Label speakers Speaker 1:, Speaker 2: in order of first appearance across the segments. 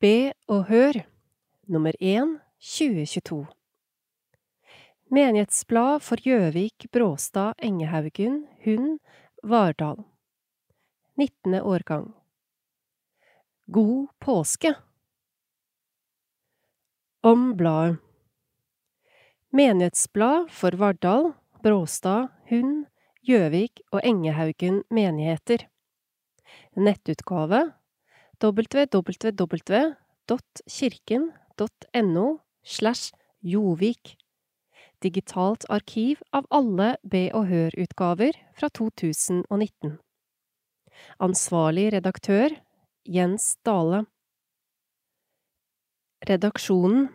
Speaker 1: Be og hør. Nummer 1 2022 Menighetsblad for Gjøvik, Bråstad, Engehaugen, Hund, Vardal. 19. årgang. God påske! Om bladet. Menighetsblad for Vardal, Bråstad, Hund, Gjøvik og Engehaugen menigheter. Nettutgave www.kirken.no slash Jovik. Digitalt arkiv av alle Be og Hør-utgaver fra 2019 Ansvarlig redaktør Jens Dale. Redaksjonen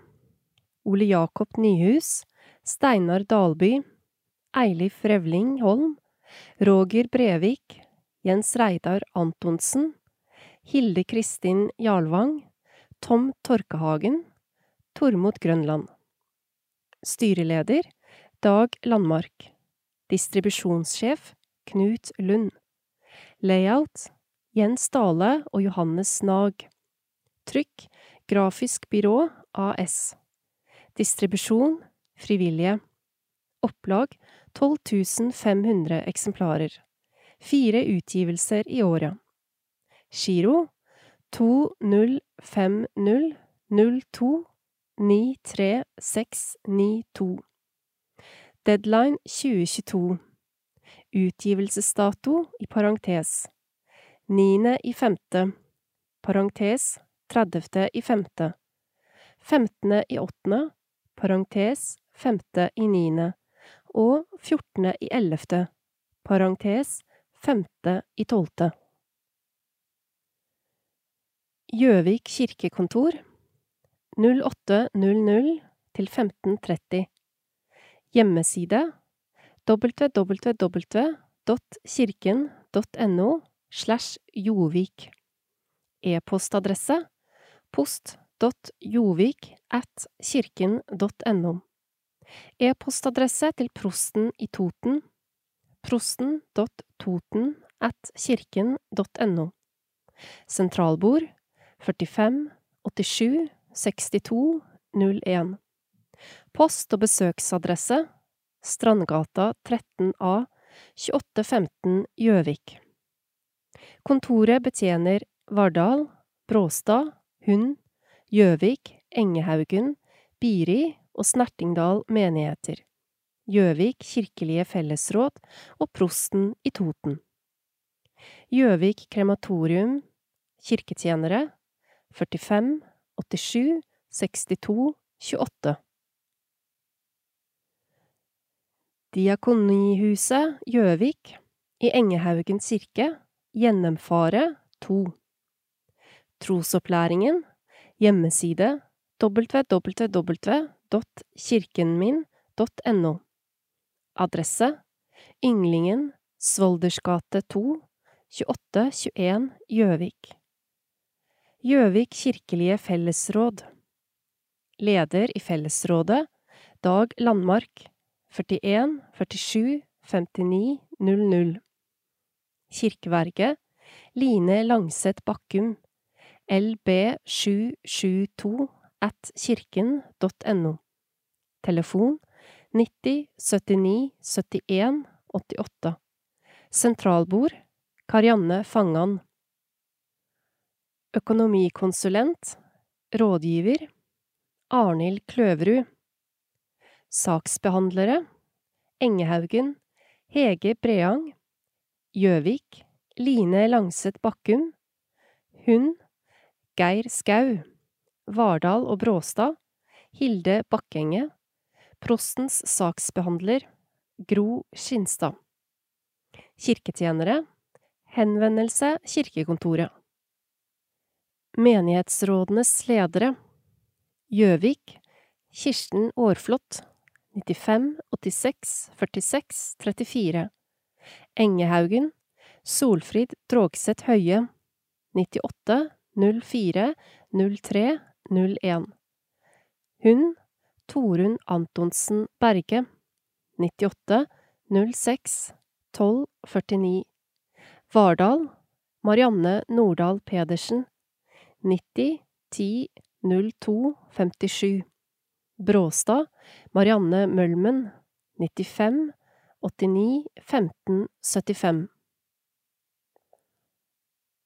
Speaker 1: Ole Jakob Nyhus Steinar Dalby Eilif Revling Holm Roger Brevik Jens Reidar Antonsen Hilde Kristin Jarlvang Tom Torkehagen Tormod Grønland. Styreleder Dag Landmark. Distribusjonssjef Knut Lund. Layout Jens Dale og Johannes Nag. Trykk Grafisk Byrå AS Distribusjon Frivillige. Opplag 12 500 eksemplarer. Fire utgivelser i året Giro 2050029362 Deadline 2022 Utgivelsesdato i parentes 9. i 5. parentes tredvte i femte Femtende i 8. parentes 5. i 9. og fjortende i ellevte parentes 5. i tolvte Gjøvik kirkekontor 0800 til 1530 Hjemmeside www.kirken.no slash Jovik E-postadresse post.jovik at kirken.no E-postadresse til prosten i Toten prosten.toten at kirken.no Sentralbord 45 87 62 01 Post- og besøksadresse Strandgata 13A 2815 Gjøvik. Kontoret betjener Vardal, Bråstad, Hund, Gjøvik, Engehaugen, Biri og Snertingdal menigheter, Gjøvik kirkelige fellesråd og prosten i Toten. Gjøvik krematorium, kirketjenere, 45 87 62 28 Diakonihuset Gjøvik i Engehaugen kirke, Gjennomfare 2 Trosopplæringen Hjemmeside www.kirkenmin.no Adresse Ynglingen, Svolders gate 2, 2821 Gjøvik Gjøvik kirkelige fellesråd. Leder i fellesrådet Dag Landmark 41 47 59 00 Kirkeverget Line Langseth Bakkum lb772 at kirken.no Telefon 90 79 71 88 Sentralbord Karianne Fangan Økonomikonsulent Rådgiver Arnhild Kløverud Saksbehandlere Engehaugen Hege Breang Gjøvik Line Langseth Bakkum Hund Geir Skau Vardal og Bråstad Hilde Bakkenge Prostens saksbehandler Gro Skinstad. Kirketjenere Henvendelse Kirkekontoret Menighetsrådenes ledere Gjøvik Kirsten Aarflot 95 86 46 34 Engehaugen Solfrid Drogseth Høie 98 04 03 01 Hun Torunn Antonsen Berge 98 06 12 49 Vardal Marianne Nordahl Pedersen 90 10 02 57 Bråstad, Marianne Mølmen, 95 89 15 75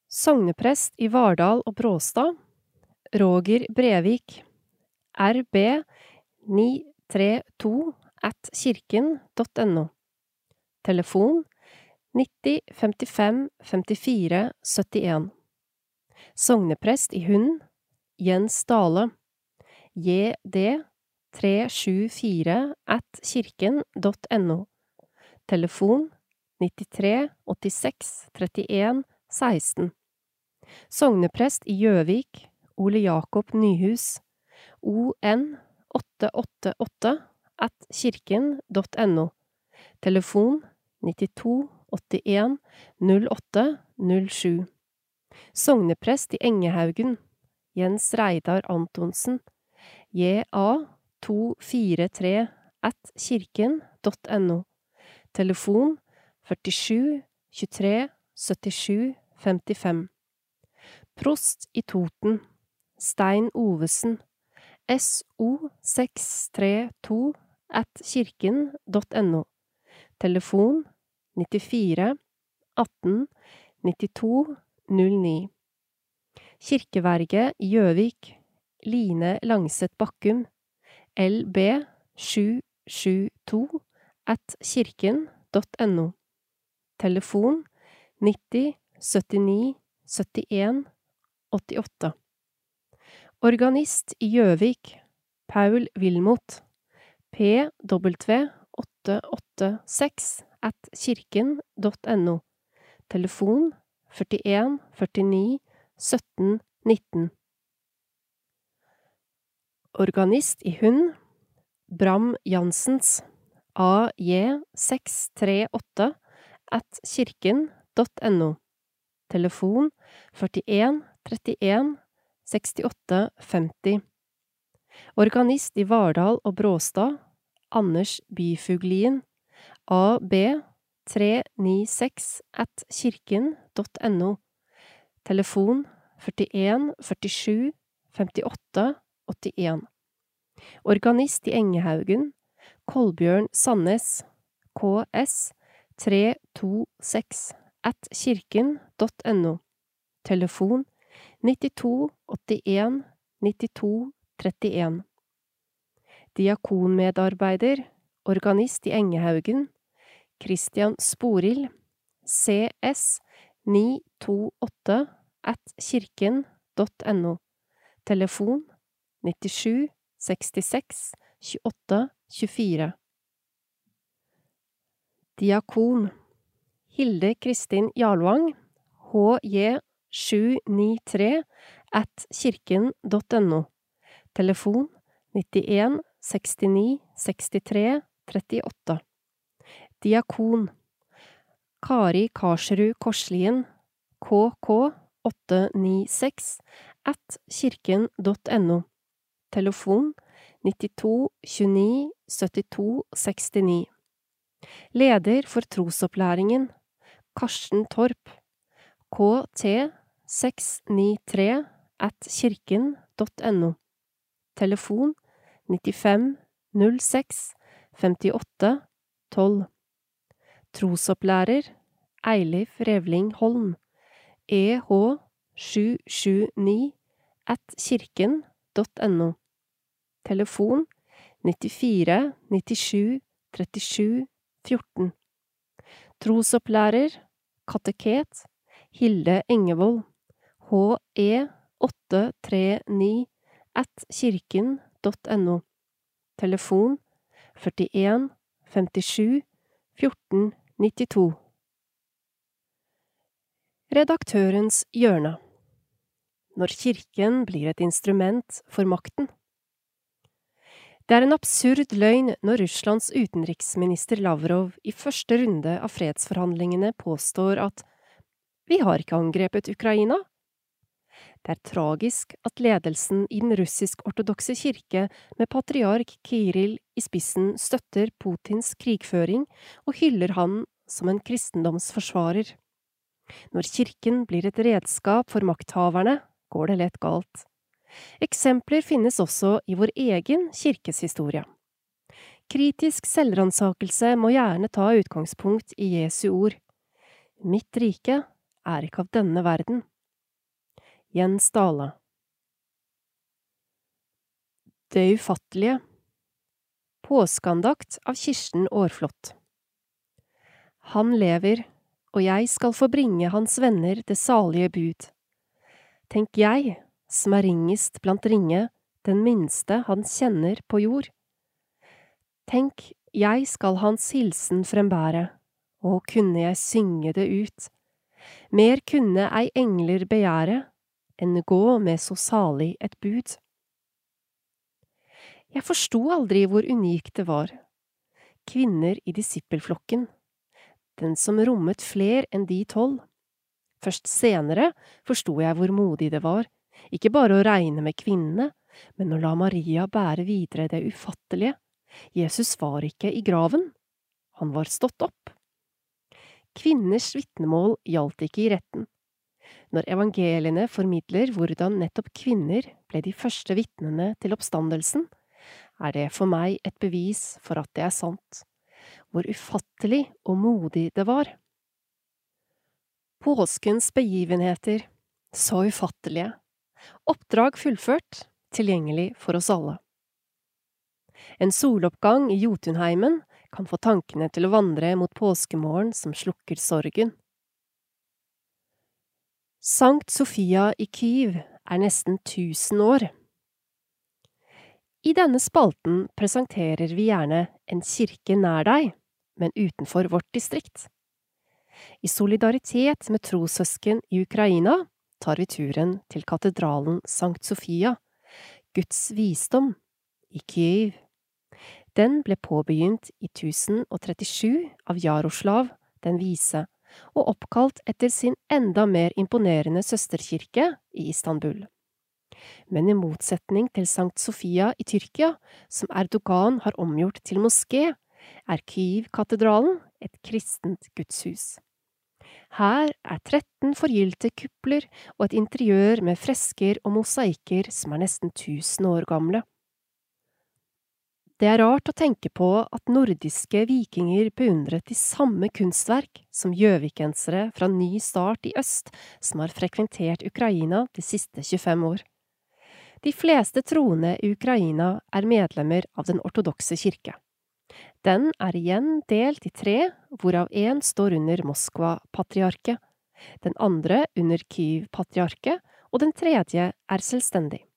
Speaker 1: Sogneprest i Vardal og Bråstad, Roger Brevik, rb 932 at kirken.no. Telefon 90 55 54 71. Sogneprest i Hund, Jens Dale, jd 374 at kirken.no. Telefon 93 86 31 16. Sogneprest i Gjøvik, Ole Jakob Nyhus, on 888 at kirken.no. Telefon 92 81 08 07. Sogneprest i Engehaugen, Jens Reidar Antonsen, ja 243 at kirken.no. Telefon 47 23 77 55. Prost i Toten, Stein Ovesen, so632 at kirken.no. Telefon 94 18 92 09. Kirkeverget Gjøvik, Line Langseth Bakkum, lb 772 at kirken.no. Telefon 90 79 71 88. Organist i Gjøvik, Paul Wilmot, pw886 at kirken.no. Telefon 41 49 17 19. Organist i Hund, Bram Jansens, AJ638 at kirken.no. Telefon 41 31 68 50. Organist i Vardal og Bråstad, Anders Byfuglien, AB 396 at kirken.no. Telefon 41 47 58 81. Organist i Engehaugen, Kolbjørn Sandnes, KS 326 at kirken.no. Telefon 92 81 92 31. Diakonmedarbeider, organist i Engehaugen, Christian Sporild, CS 928 at kirken.no. Telefon 97 66 28 24. Diakon Hilde Kristin Jarlvang, HJ793 at kirken.no. Telefon 91 69 63 38. Diakon Kari Karsrud Korslien, KK 896 at kirken.no. Telefon 92 29 72 69. Leder for trosopplæringen Karsten Torp, KT 693 at kirken.no. Telefon 95 06 58 12. Trosopplærer Eilif Revling Holm, EH 779 at kirken.no. Telefon 94 97 37 14. Trosopplærer Kateket Hilde Engevold, HE 839 at kirken.no. Telefon 41 57 14 92. Redaktørens hjørne Når kirken blir et instrument for makten. Det er en absurd løgn når Russlands utenriksminister Lavrov i første runde av fredsforhandlingene påstår at vi har ikke angrepet Ukraina. Det er tragisk at ledelsen i den russisk-ortodokse kirke med patriark Kiril i spissen støtter Putins krigføring og hyller han som en kristendomsforsvarer. Når kirken blir et redskap for makthaverne, går det lett galt. Eksempler finnes også i vår egen kirkes historie. Kritisk selvransakelse må gjerne ta utgangspunkt i Jesu ord. Mitt rike er ikke av denne verden. Jens Det ufattelige Påskeandakt av Kirsten Aarflot Han lever, og jeg skal få bringe hans venner det salige bud. Tenk jeg, som er ringest blant ringe, den minste han kjenner på jord. Tenk, jeg skal hans hilsen frembære, og kunne jeg synge det ut. Mer kunne ei engler begjære enn gå med så salig et bud. Jeg forsto aldri hvor unikt det var. Kvinner i disippelflokken, den som rommet fler enn de tolv. Først senere forsto jeg hvor modig det var, ikke bare å regne med kvinnene, men å la Maria bære videre det ufattelige. Jesus var ikke i graven, han var stått opp. Kvinners vitnemål gjaldt ikke i retten. Når evangeliene formidler hvordan nettopp kvinner ble de første vitnene til oppstandelsen, er det for meg et bevis for at det er sant, hvor ufattelig og modig det var. Påskens begivenheter, så ufattelige, oppdrag fullført, tilgjengelig for oss alle. En soloppgang i Jotunheimen kan få tankene til å vandre mot påskemorgen som slukker sorgen. Sankt Sofia i Kyiv er nesten tusen år. I denne spalten presenterer vi gjerne en kirke nær deg, men utenfor vårt distrikt. I solidaritet med trossøsken i Ukraina tar vi turen til katedralen Sankt Sofia, Guds visdom, i Kyiv. Den ble påbegynt i 1037 av Jaroslav den vise, og oppkalt etter sin enda mer imponerende søsterkirke i Istanbul. Men i motsetning til Sankt Sofia i Tyrkia, som Erdogan har omgjort til moské, er Kyiv-katedralen et kristent gudshus. Her er 13 forgylte kupler og et interiør med fresker og mosaikker som er nesten 1000 år gamle. Det er rart å tenke på at nordiske vikinger beundret de samme kunstverk som gjøvikensere fra Ny Start i øst som har frekventert Ukraina de siste 25 år. De fleste troende i Ukraina er medlemmer av den ortodokse kirke. Den er igjen delt i tre, hvorav én står under Moskva-patriarket, den andre under Kyiv-patriarket, og den tredje er selvstendig.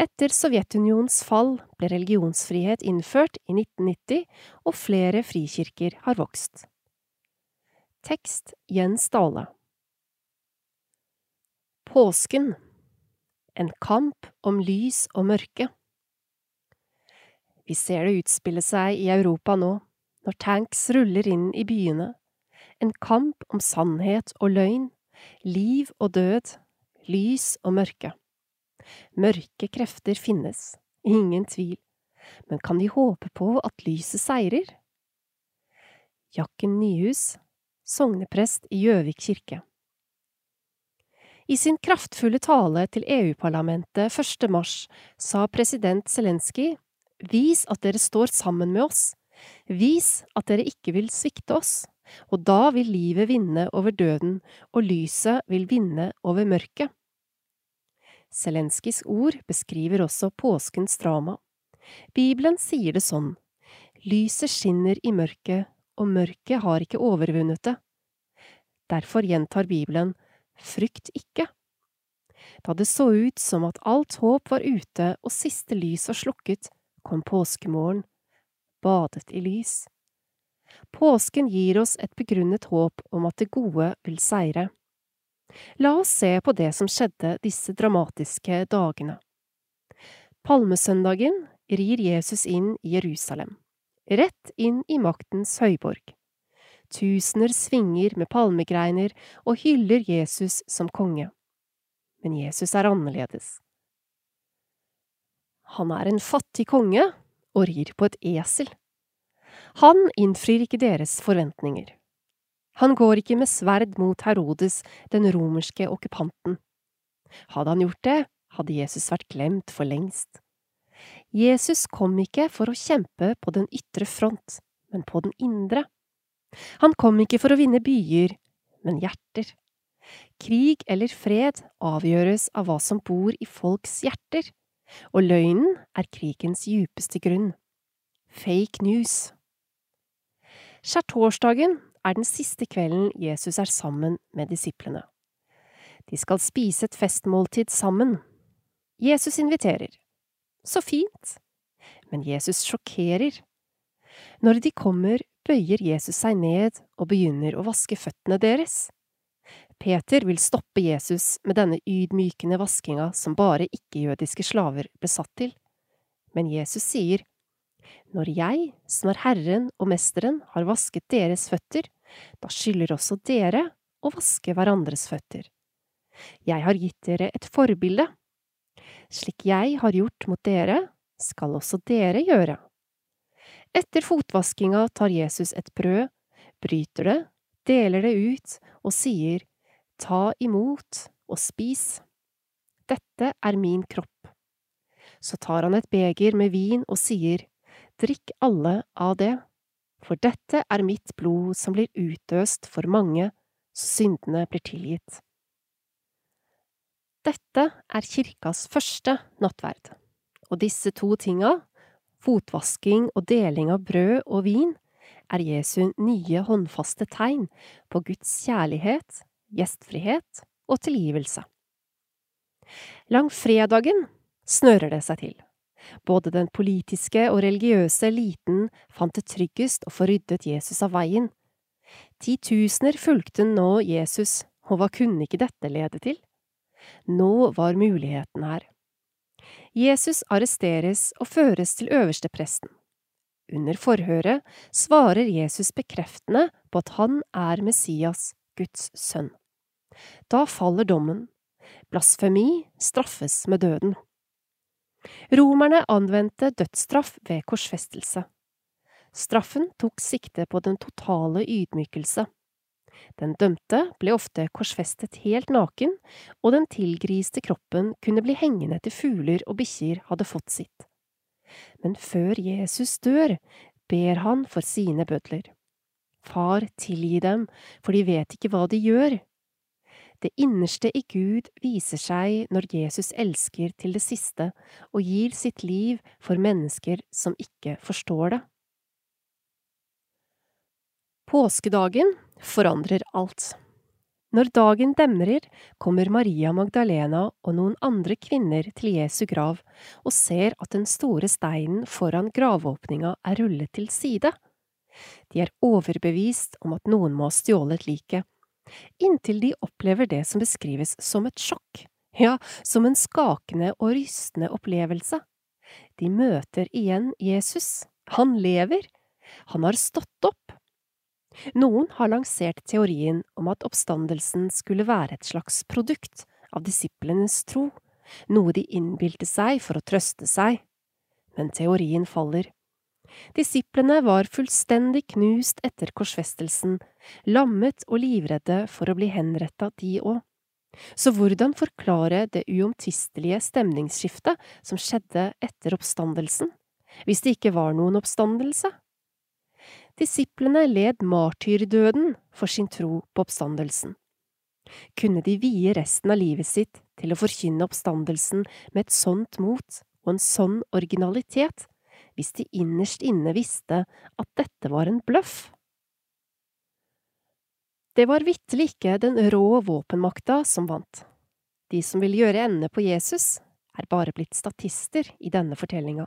Speaker 1: Etter Sovjetunionens fall ble religionsfrihet innført i 1990, og flere frikirker har vokst. Tekst Jens Dale Påsken En kamp om lys og mørke Vi ser det utspille seg i Europa nå, når tanks ruller inn i byene. En kamp om sannhet og løgn, liv og død, lys og mørke. Mørke krefter finnes, ingen tvil, men kan de håpe på at lyset seirer? Jakken Nyhus, sogneprest i Gjøvik kirke. I sin kraftfulle tale til EU-parlamentet 1. mars sa president Zelenskyj Vis at dere står sammen med oss. Vis at dere ikke vil svikte oss, og da vil livet vinne over døden, og lyset vil vinne over mørket. Zelenskyjs ord beskriver også påskens drama. Bibelen sier det sånn, lyset skinner i mørket, og mørket har ikke overvunnet det. Derfor gjentar Bibelen, frykt ikke. Da det så ut som at alt håp var ute og siste lys var slukket, kom påskemorgen, badet i lys. Påsken gir oss et begrunnet håp om at det gode vil seire. La oss se på det som skjedde disse dramatiske dagene. Palmesøndagen rir Jesus inn i Jerusalem, rett inn i maktens høyborg. Tusener svinger med palmegreiner og hyller Jesus som konge. Men Jesus er annerledes. Han er en fattig konge og rir på et esel. Han innfrir ikke deres forventninger. Han går ikke med sverd mot Herodes, den romerske okkupanten. Hadde han gjort det, hadde Jesus vært glemt for lengst. Jesus kom ikke for å kjempe på den ytre front, men på den indre. Han kom ikke for å vinne byer, men hjerter. Krig eller fred avgjøres av hva som bor i folks hjerter, og løgnen er krigens djupeste grunn. Fake news. Skjærtorsdagen er den siste kvelden Jesus er sammen med disiplene. De skal spise et festmåltid sammen. Jesus inviterer. Så fint! Men Jesus sjokkerer. Når de kommer, bøyer Jesus seg ned og begynner å vaske føttene deres. Peter vil stoppe Jesus med denne ydmykende vaskinga som bare ikke-jødiske slaver ble satt til. Men Jesus sier, Når jeg, som er Herren og Mesteren, har vasket deres føtter, da skylder også dere å vaske hverandres føtter. Jeg har gitt dere et forbilde. Slik jeg har gjort mot dere, skal også dere gjøre. Etter fotvaskinga tar Jesus et brød, bryter det, deler det ut og sier, Ta imot og spis. Dette er min kropp. Så tar han et beger med vin og sier, Drikk alle av det, for dette er mitt blod som blir utøst for mange, så syndene blir tilgitt. Dette er kirkas første nattverd, og disse to tinga, fotvasking og deling av brød og vin, er Jesu nye håndfaste tegn på Guds kjærlighet gjestfrihet og tilgivelse. Langfredagen snører det seg til. Både den politiske og religiøse eliten fant det tryggest å få ryddet Jesus av veien. Titusener fulgte nå Jesus, og hva kunne ikke dette lede til? Nå var muligheten her. Jesus arresteres og føres til øverstepresten. Under forhøret svarer Jesus bekreftende på at han er Messias, Guds sønn. Da faller dommen. Blasfemi straffes med døden. Romerne anvendte dødsstraff ved korsfestelse. Straffen tok sikte på den totale ydmykelse. Den dømte ble ofte korsfestet helt naken, og den tilgriste kroppen kunne bli hengende til fugler og bikkjer hadde fått sitt. Men før Jesus dør, ber han for sine bødler. Far, tilgi dem, for de vet ikke hva de gjør. Det innerste i Gud viser seg når Jesus elsker til det siste og gir sitt liv for mennesker som ikke forstår det. Påskedagen forandrer alt. Når dagen demrer, kommer Maria Magdalena og noen andre kvinner til Jesu grav og ser at den store steinen foran gravåpninga er rullet til side. De er overbevist om at noen må ha stjålet liket, inntil de opplever det som beskrives som et sjokk, ja, som en skakende og rystende opplevelse. De møter igjen Jesus. Han lever. Han har stått opp. Noen har lansert teorien om at oppstandelsen skulle være et slags produkt av disiplenes tro, noe de innbilte seg for å trøste seg. Men teorien faller. Disiplene var fullstendig knust etter korsfestelsen, lammet og livredde for å bli henretta, de òg. Så hvordan forklare det uomtvistelige stemningsskiftet som skjedde etter oppstandelsen, hvis det ikke var noen oppstandelse? Disiplene led martyrdøden for sin tro på oppstandelsen. Kunne de vie resten av livet sitt til å forkynne oppstandelsen med et sånt mot og en sånn originalitet hvis de innerst inne visste at dette var en bløff. Det var vitterlig ikke den rå våpenmakta som vant. De som vil gjøre ende på Jesus, er bare blitt statister i denne fortellinga.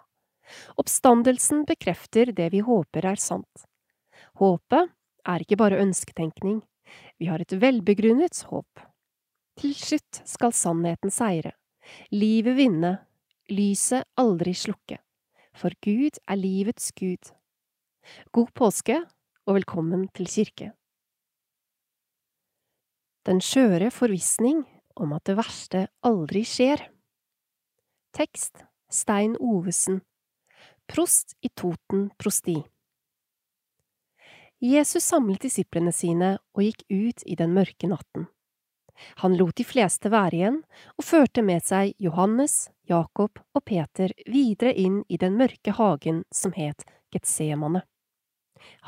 Speaker 1: Oppstandelsen bekrefter det vi håper er sant. Håpet er ikke bare ønsketenkning, vi har et velbegrunnet håp. Til slutt skal sannheten seire, livet vinne, lyset aldri slukke for Gud er livets Gud. God påske og velkommen til kirke. Den skjøre forvissning om at det verste aldri skjer. Tekst Stein Ovesen Prost i Toten prosti Jesus samlet disiplene sine og gikk ut i den mørke natten. Han lot de fleste være igjen, og førte med seg Johannes, Jakob og Peter videre inn i den mørke hagen som het Getsemane.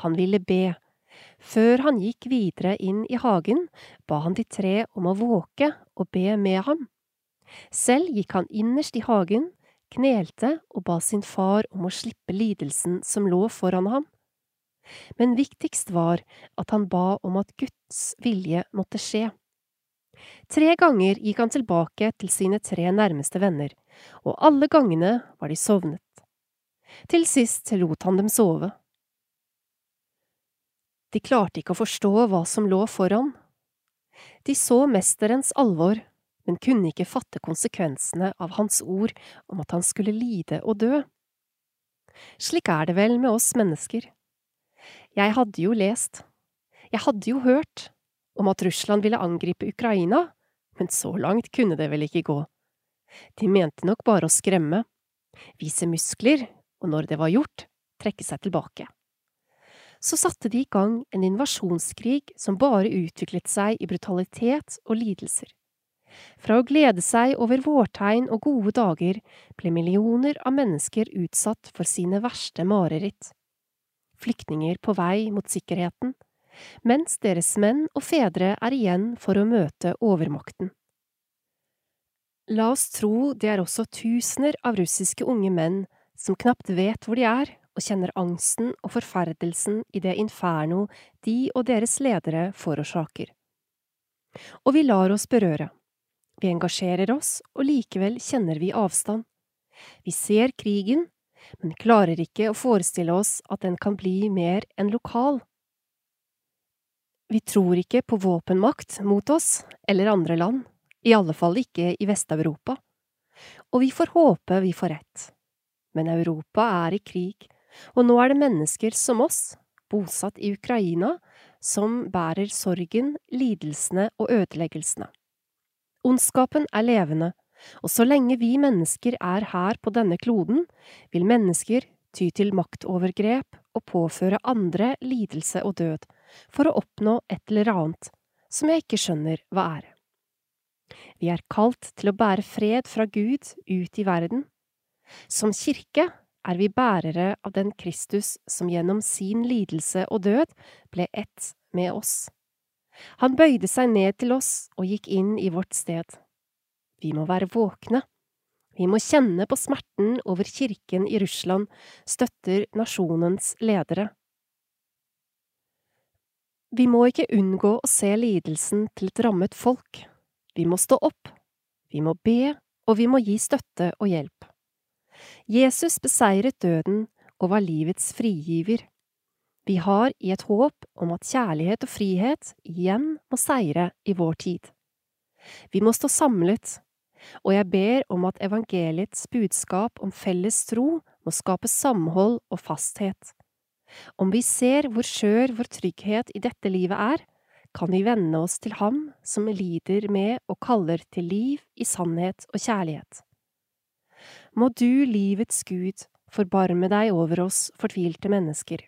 Speaker 1: Han ville be. Før han gikk videre inn i hagen, ba han de tre om å våke og be med ham. Selv gikk han innerst i hagen, knelte og ba sin far om å slippe lidelsen som lå foran ham. Men viktigst var at han ba om at Guds vilje måtte skje. Tre ganger gikk han tilbake til sine tre nærmeste venner, og alle gangene var de sovnet. Til sist lot han dem sove. De klarte ikke å forstå hva som lå foran. De så mesterens alvor, men kunne ikke fatte konsekvensene av hans ord om at han skulle lide og dø. Slik er det vel med oss mennesker. Jeg hadde jo lest, jeg hadde jo hørt, om at Russland ville angripe Ukraina, men så langt kunne det vel ikke gå. De mente nok bare å skremme, vise muskler, og når det var gjort, trekke seg tilbake. Så satte de i gang en invasjonskrig som bare utviklet seg i brutalitet og lidelser. Fra å glede seg over vårtegn og gode dager ble millioner av mennesker utsatt for sine verste mareritt. Flyktninger på vei mot sikkerheten, mens deres menn og fedre er igjen for å møte overmakten. La oss tro det er også tusener av russiske unge menn som knapt vet hvor de er, og kjenner angsten og forferdelsen i det inferno de og deres ledere forårsaker. Og vi lar oss berøre. Vi engasjerer oss, og likevel kjenner vi avstand. Vi ser krigen, men klarer ikke å forestille oss at den kan bli mer enn lokal. Vi tror ikke på våpenmakt mot oss eller andre land, i alle fall ikke i Vest-Europa. Og vi får håpe vi får rett. Men Europa er i krig, og nå er det mennesker som oss, bosatt i Ukraina, som bærer sorgen, lidelsene og ødeleggelsene. Ondskapen er levende, og så lenge vi mennesker er her på denne kloden, vil mennesker ty til maktovergrep og påføre andre lidelse og død, for å oppnå et eller annet som jeg ikke skjønner hva er. Vi er kalt til å bære fred fra Gud ut i verden. Som kirke er vi bærere av den Kristus som gjennom sin lidelse og død ble ett med oss. Han bøyde seg ned til oss og gikk inn i vårt sted. Vi må være våkne. Vi må kjenne på smerten over kirken i Russland, støtter nasjonens ledere. Vi må ikke unngå å se lidelsen til et rammet folk. Vi må stå opp, vi må be, og vi må gi støtte og hjelp. Jesus beseiret døden og var livets frigiver. Vi har i et håp om at kjærlighet og frihet igjen må seire i vår tid. Vi må stå samlet, og jeg ber om at evangeliets budskap om felles tro må skape samhold og fasthet. Om vi ser hvor skjør vår trygghet i dette livet er, kan vi vende oss til Ham som lider med og kaller til liv i sannhet og kjærlighet. Må du, livets Gud, forbarme deg over oss fortvilte mennesker.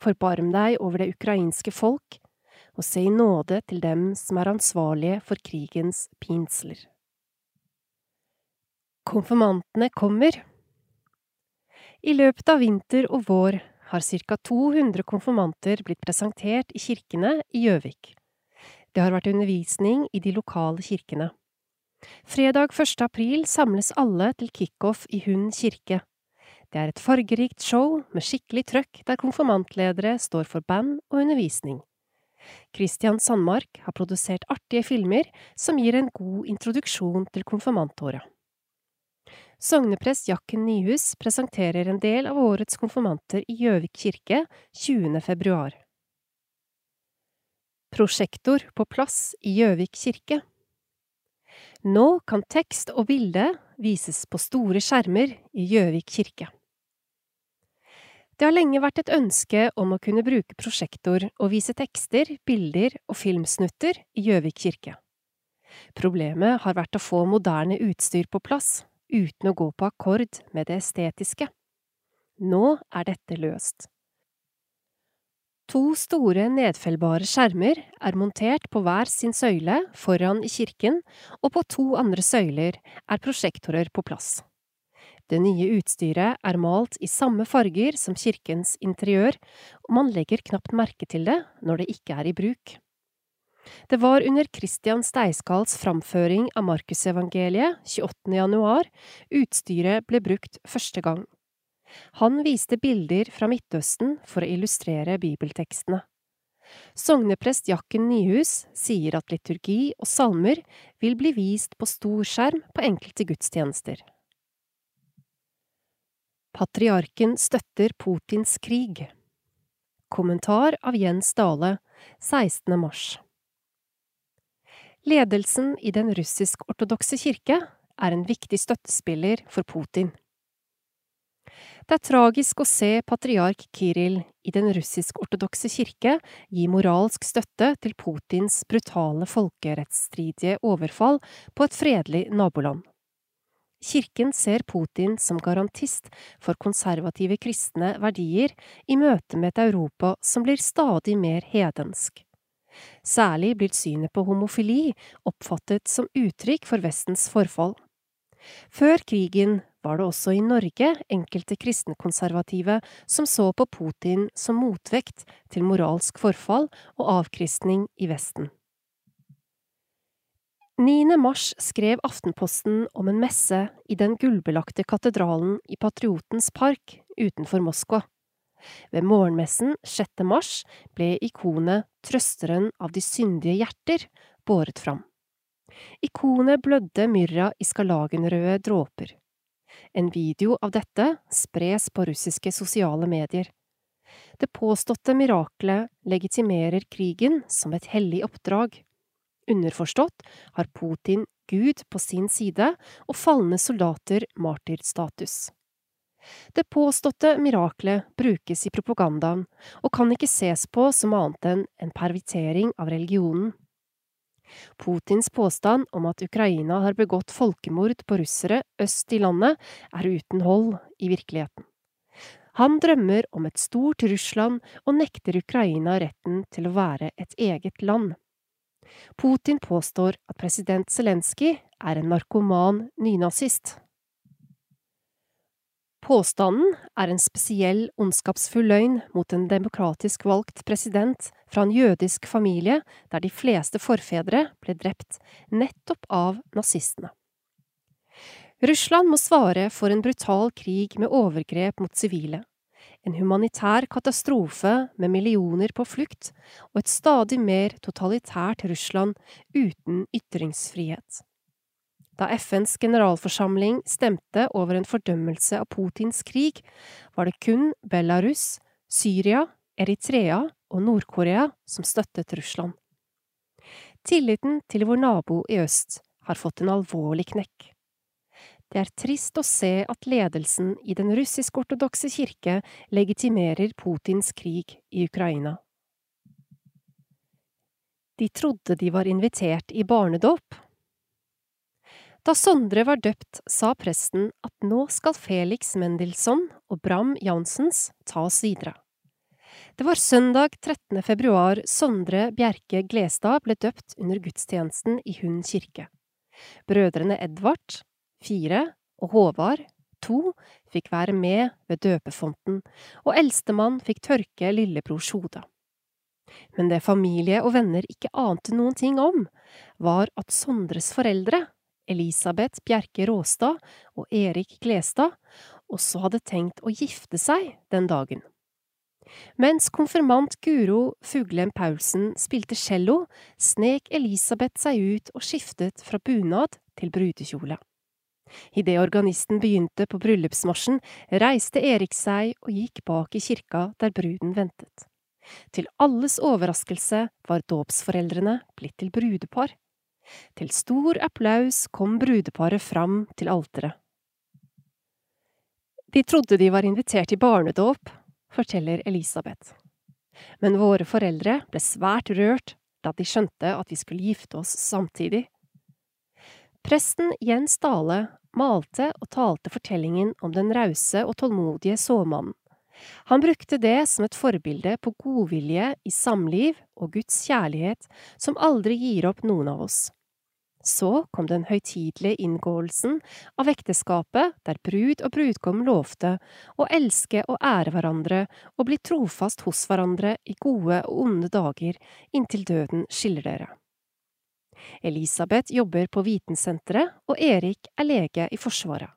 Speaker 1: Forbarm deg over det ukrainske folk, og se i nåde til dem som er ansvarlige for krigens pinsler. Konfirmantene kommer. I løpet av vinter og vår har ca 200 konfirmanter blitt presentert i kirkene i Gjøvik. Det har vært undervisning i de lokale kirkene. Fredag 1. april samles alle til kickoff i Hund kirke. Det er et fargerikt show med skikkelig trøkk der konfirmantledere står for band og undervisning. Christian Sandmark har produsert artige filmer som gir en god introduksjon til konfirmantåret. Sogneprest Jakken Nyhus presenterer en del av årets konfirmanter i Gjøvik kirke 20. februar. Prosjektor på plass i Gjøvik kirke Nå kan tekst og bilde vises på store skjermer i Gjøvik kirke. Det har lenge vært et ønske om å kunne bruke prosjektor og vise tekster, bilder og filmsnutter i Gjøvik kirke. Problemet har vært å få moderne utstyr på plass uten å gå på akkord med det estetiske. Nå er dette løst. To store nedfellbare skjermer er montert på hver sin søyle foran i kirken, og på to andre søyler er prosjektorer på plass. Det nye utstyret er malt i samme farger som kirkens interiør, og man legger knapt merke til det når det ikke er i bruk. Det var under Christian Steiskalds framføring av Markusevangeliet 28. januar utstyret ble brukt første gang. Han viste bilder fra Midtøsten for å illustrere bibeltekstene. Sogneprest Jakken Nyhus sier at liturgi og salmer vil bli vist på stor skjerm på enkelte gudstjenester. Patriarken støtter Putins krig. Kommentar av Jens Dale, 16. mars. Ledelsen i den russisk-ortodokse kirke er en viktig støttespiller for Putin. Det er tragisk å se patriark Kiril i den russisk-ortodokse kirke gi moralsk støtte til Putins brutale folkerettsstridige overfall på et fredelig naboland. Kirken ser Putin som garantist for konservative kristne verdier i møte med et Europa som blir stadig mer hedensk. Særlig blir synet på homofili oppfattet som uttrykk for Vestens forfall. Før krigen var det også i Norge enkelte kristenkonservative som så på Putin som motvekt til moralsk forfall og avkristning i Vesten. 9. mars skrev Aftenposten om en messe i den gullbelagte katedralen i Patriotens park utenfor Moskva. Ved morgenmessen 6. mars ble ikonet Trøsteren av de syndige hjerter båret fram. Ikonet blødde myrra i skarlagenrøde dråper. En video av dette spres på russiske sosiale medier. Det påståtte miraklet legitimerer krigen som et hellig oppdrag. Underforstått har Putin Gud på sin side og falne soldater martyrstatus. Det påståtte miraklet brukes i propagandaen og kan ikke ses på som annet enn en pervitering av religionen. Putins påstand om at Ukraina har begått folkemord på russere øst i landet, er uten hold i virkeligheten. Han drømmer om et stort Russland og nekter Ukraina retten til å være et eget land. Putin påstår at president Zelenskyj er en narkoman nynazist. Påstanden er en spesiell ondskapsfull løgn mot en demokratisk valgt president fra en jødisk familie der de fleste forfedre ble drept nettopp av nazistene. Russland må svare for en brutal krig med overgrep mot sivile, en humanitær katastrofe med millioner på flukt og et stadig mer totalitært Russland uten ytringsfrihet. Da FNs generalforsamling stemte over en fordømmelse av Putins krig, var det kun Belarus, Syria, Eritrea og Nord-Korea som støttet Russland. Tilliten til vår nabo i øst har fått en alvorlig knekk. Det er trist å se at ledelsen i den russisk-ortodokse kirke legitimerer Putins krig i Ukraina. De trodde de var invitert i barnedåp, da Sondre var døpt, sa presten at nå skal Felix Mendelssohn og Bram Janssens tas videre. Det var søndag 13. februar Sondre Bjerke Glestad ble døpt under gudstjenesten i Hund kirke. Brødrene Edvard, fire, og Håvard, to, fikk være med ved døpefonten, og eldstemann fikk tørke lillebrors hode. Men det familie og venner ikke ante noen ting om, var at Sondres foreldre Elisabeth Bjerke Råstad og Erik Glestad også hadde tenkt å gifte seg den dagen. Mens konfirmant Guro Fuglem Paulsen spilte cello, snek Elisabeth seg ut og skiftet fra bunad til brudekjole. Idet organisten begynte på bryllupsmarsjen, reiste Erik seg og gikk bak i kirka der bruden ventet. Til alles overraskelse var dåpsforeldrene blitt til brudepar. Til stor applaus kom brudeparet fram til alteret. De trodde de var invitert i barnedåp, forteller Elisabeth. Men våre foreldre ble svært rørt da de skjønte at vi skulle gifte oss samtidig. Presten Jens Dale malte og talte fortellingen om den rause og tålmodige såmannen, Han brukte det som et forbilde på godvilje i samliv og Guds kjærlighet som aldri gir opp noen av oss. Så kom den høytidelige inngåelsen av ekteskapet der brud og brudgom lovte å elske og ære hverandre og bli trofast hos hverandre i gode og onde dager inntil døden skiller dere. Elisabeth jobber på Vitensenteret, og Erik er lege i Forsvaret.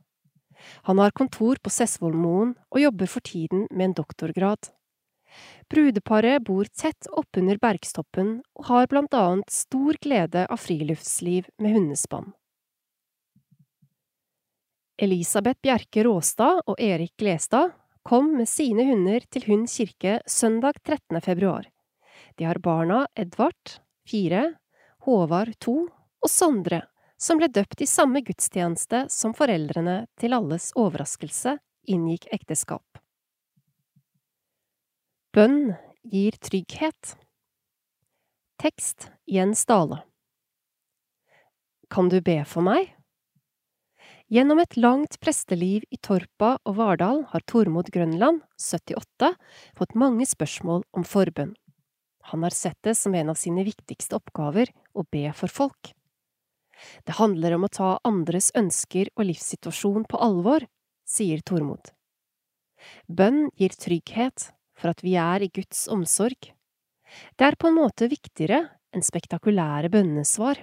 Speaker 1: Han har kontor på Sessvollmoen og jobber for tiden med en doktorgrad. Brudeparet bor tett oppunder bergstoppen og har blant annet stor glede av friluftsliv med hundespann. Elisabeth Bjerke Råstad og Erik Glestad kom med sine hunder til Hund kirke søndag 13. februar. De har barna Edvard, fire, Håvard, to, og Sondre, som ble døpt i samme gudstjeneste som foreldrene til alles overraskelse inngikk ekteskap. Bønn gir trygghet. Tekst Jens Dale Kan du be for meg? Gjennom et langt presteliv i Torpa og Vardal har Tormod Grønland, 78, fått mange spørsmål om forbønn. Han har sett det som en av sine viktigste oppgaver å be for folk. Det handler om å ta andres ønsker og livssituasjon på alvor, sier Tormod. Bønn gir trygghet for at vi er i Guds omsorg. Det er på en måte viktigere enn spektakulære bønnesvar.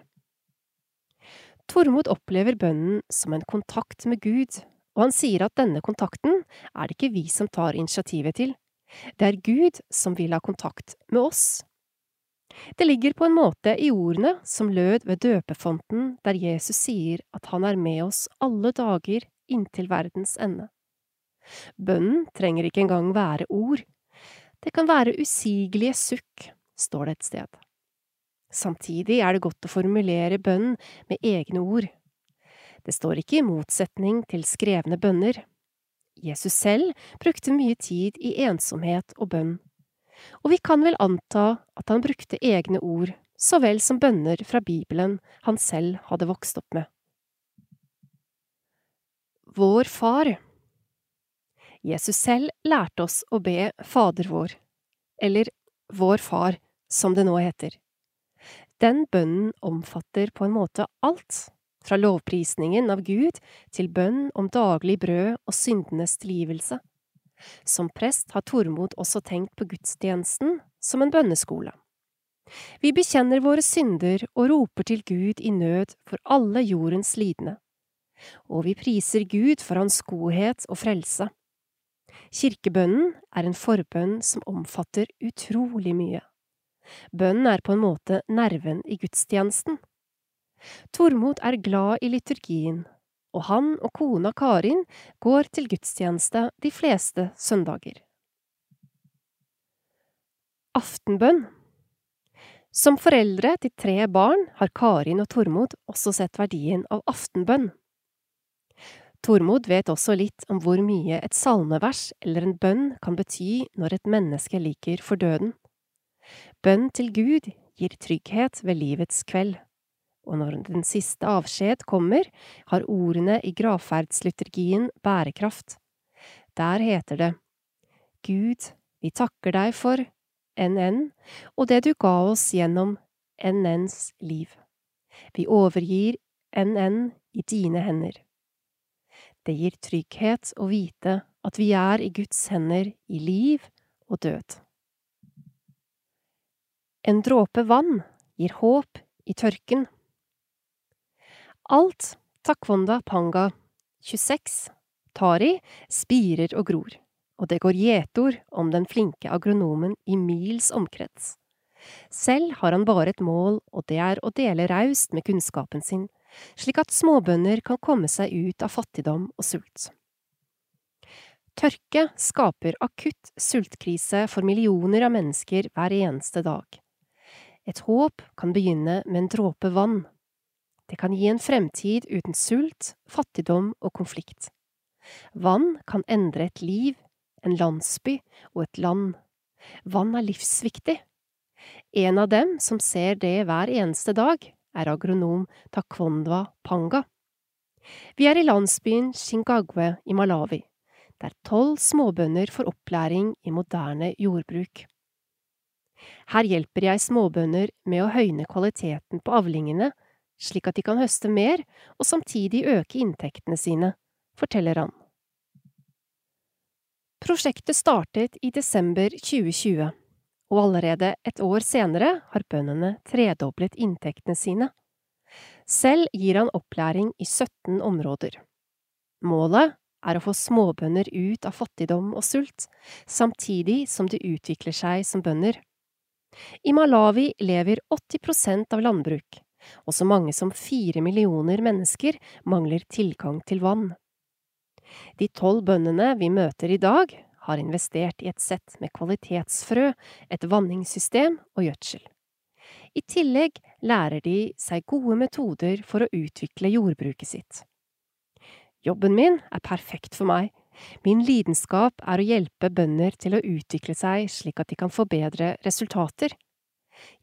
Speaker 1: Tormod opplever bønnen som en kontakt med Gud, og han sier at denne kontakten er det ikke vi som tar initiativet til, det er Gud som vil ha kontakt med oss. Det ligger på en måte i ordene som lød ved døpefonten der Jesus sier at han er med oss alle dager inntil verdens ende. Bønnen trenger ikke engang være ord. Det kan være usigelige sukk, står det et sted. Samtidig er det godt å formulere bønn med egne ord. Det står ikke i motsetning til skrevne bønner. Jesus selv brukte mye tid i ensomhet og bønn og vi kan vel anta at han brukte egne ord så vel som bønner fra Bibelen han selv hadde vokst opp med. Vår Far Jesus selv lærte oss å be Fader vår, eller Vår Far, som det nå heter. Den bønnen omfatter på en måte alt, fra lovprisningen av Gud til bønn om daglig brød og syndenes tilgivelse. Som prest har Tormod også tenkt på gudstjenesten som en bønneskole. Vi bekjenner våre synder og roper til Gud i nød for alle jordens lidende. Og vi priser Gud for hans godhet og frelse. Kirkebønnen er en forbønn som omfatter utrolig mye. Bønnen er på en måte nerven i gudstjenesten. Tormod er glad i liturgien og han og kona Karin går til gudstjeneste de fleste søndager. Aftenbønn Som foreldre til tre barn har Karin og Tormod også sett verdien av aftenbønn. Tormod vet også litt om hvor mye et salmevers eller en bønn kan bety når et menneske liker for døden. Bønn til Gud gir trygghet ved livets kveld og når den siste avskjed kommer, har ordene i gravferdsliturgien bærekraft. Der heter det Gud, vi takker deg for NN og det du ga oss gjennom NNs liv. Vi overgir NN i dine hender. Det gir trygghet å vite at vi er i Guds hender i liv og død. En dråpe vann gir håp i tørken. Alt Takwonda Panga 26 Tari spirer og gror, og det går gjetord om den flinke agronomen i mils omkrets. Selv har han bare et mål, og det er å dele raust med kunnskapen sin, slik at småbønder kan komme seg ut av fattigdom og sult. Tørke skaper akutt sultkrise for millioner av mennesker hver eneste dag. Et håp kan begynne med en dråpe vann. Det kan gi en fremtid uten sult, fattigdom og konflikt. Vann kan endre et liv, en landsby og et land. Vann er livsviktig. En av dem som ser det hver eneste dag, er agronom Takwondwa Panga. Vi er i landsbyen Shingagwe i Malawi. der tolv småbønder får opplæring i moderne jordbruk. Her hjelper jeg småbønder med å høyne kvaliteten på avlingene, slik at de kan høste mer og samtidig øke inntektene sine, forteller han. Prosjektet startet i desember 2020, og allerede et år senere har bøndene tredoblet inntektene sine. Selv gir han opplæring i 17 områder. Målet er å få småbønder ut av fattigdom og sult, samtidig som de utvikler seg som bønder. I Malawi lever 80% av landbruk, og så mange som fire millioner mennesker mangler tilgang til vann. De tolv bøndene vi møter i dag, har investert i et sett med kvalitetsfrø, et vanningssystem og gjødsel. I tillegg lærer de seg gode metoder for å utvikle jordbruket sitt. Jobben min er perfekt for meg, Min lidenskap er å hjelpe bønder til å utvikle seg slik at de kan få bedre resultater.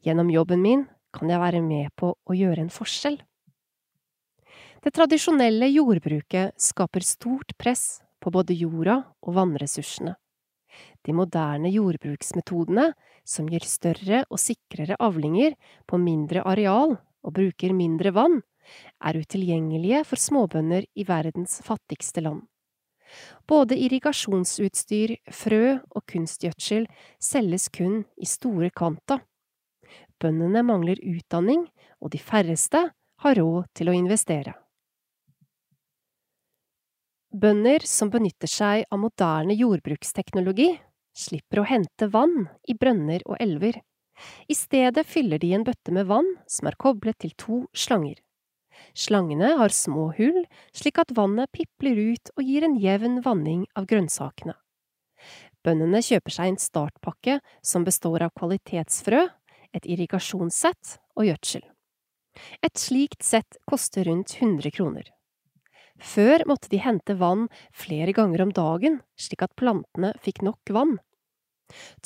Speaker 1: Gjennom jobben min kan jeg være med på å gjøre en forskjell. Det tradisjonelle jordbruket skaper stort press på både jorda og vannressursene. De moderne jordbruksmetodene, som gir større og sikrere avlinger på mindre areal og bruker mindre vann, er utilgjengelige for småbønder i verdens fattigste land. Både irrigasjonsutstyr, frø og kunstgjødsel selges kun i store kvanta. Bøndene mangler utdanning, og de færreste har råd til å investere. Bønder som benytter seg av moderne jordbruksteknologi, slipper å hente vann i brønner og elver. I stedet fyller de en bøtte med vann som er koblet til to slanger. Slangene har små hull, slik at vannet pipler ut og gir en jevn vanning av grønnsakene. Bøndene kjøper seg en startpakke som består av kvalitetsfrø, et irrigasjonssett og gjødsel. Et slikt sett koster rundt 100 kroner. Før måtte de hente vann flere ganger om dagen, slik at plantene fikk nok vann.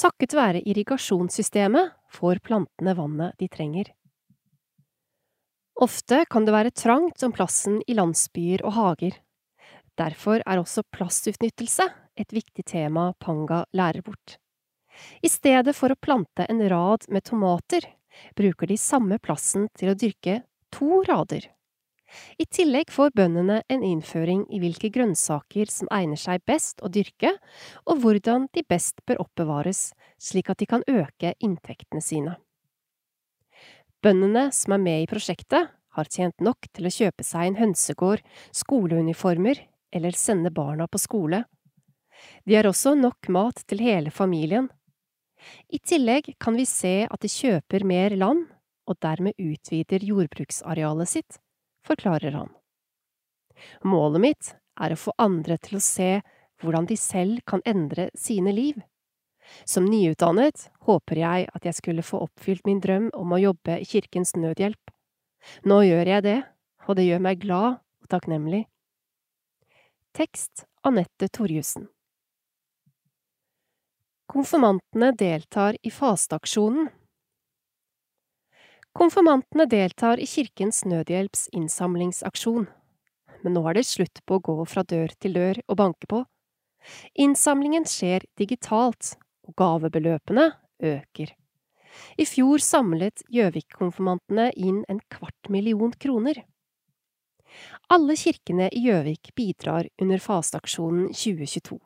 Speaker 1: Takket være irrigasjonssystemet får plantene vannet de trenger. Ofte kan det være trangt om plassen i landsbyer og hager. Derfor er også plassutnyttelse et viktig tema Panga lærer bort. I stedet for å plante en rad med tomater, bruker de samme plassen til å dyrke to rader. I tillegg får bøndene en innføring i hvilke grønnsaker som egner seg best å dyrke, og hvordan de best bør oppbevares, slik at de kan øke inntektene sine. Bøndene som er med i prosjektet, har tjent nok til å kjøpe seg en hønsegård, skoleuniformer eller sende barna på skole. De har også nok mat til hele familien. I tillegg kan vi se at de kjøper mer land, og dermed utvider jordbruksarealet sitt, forklarer han. Målet mitt er å få andre til å se hvordan de selv kan endre sine liv. Som nyutdannet håper jeg at jeg skulle få oppfylt min drøm om å jobbe i Kirkens Nødhjelp. Nå gjør jeg det, og det gjør meg glad og takknemlig. Tekst Anette Torjussen Konfirmantene deltar i fasteaksjonen. Konfirmantene deltar i Kirkens Nødhjelps innsamlingsaksjon, men nå er det slutt på å gå fra dør til dør og banke på. Innsamlingen skjer digitalt, og gavebeløpene øker. I fjor samlet Gjøvik-konfirmantene inn en kvart million kroner. Alle kirkene i Gjøvik bidrar under fasteaksjonen 2022.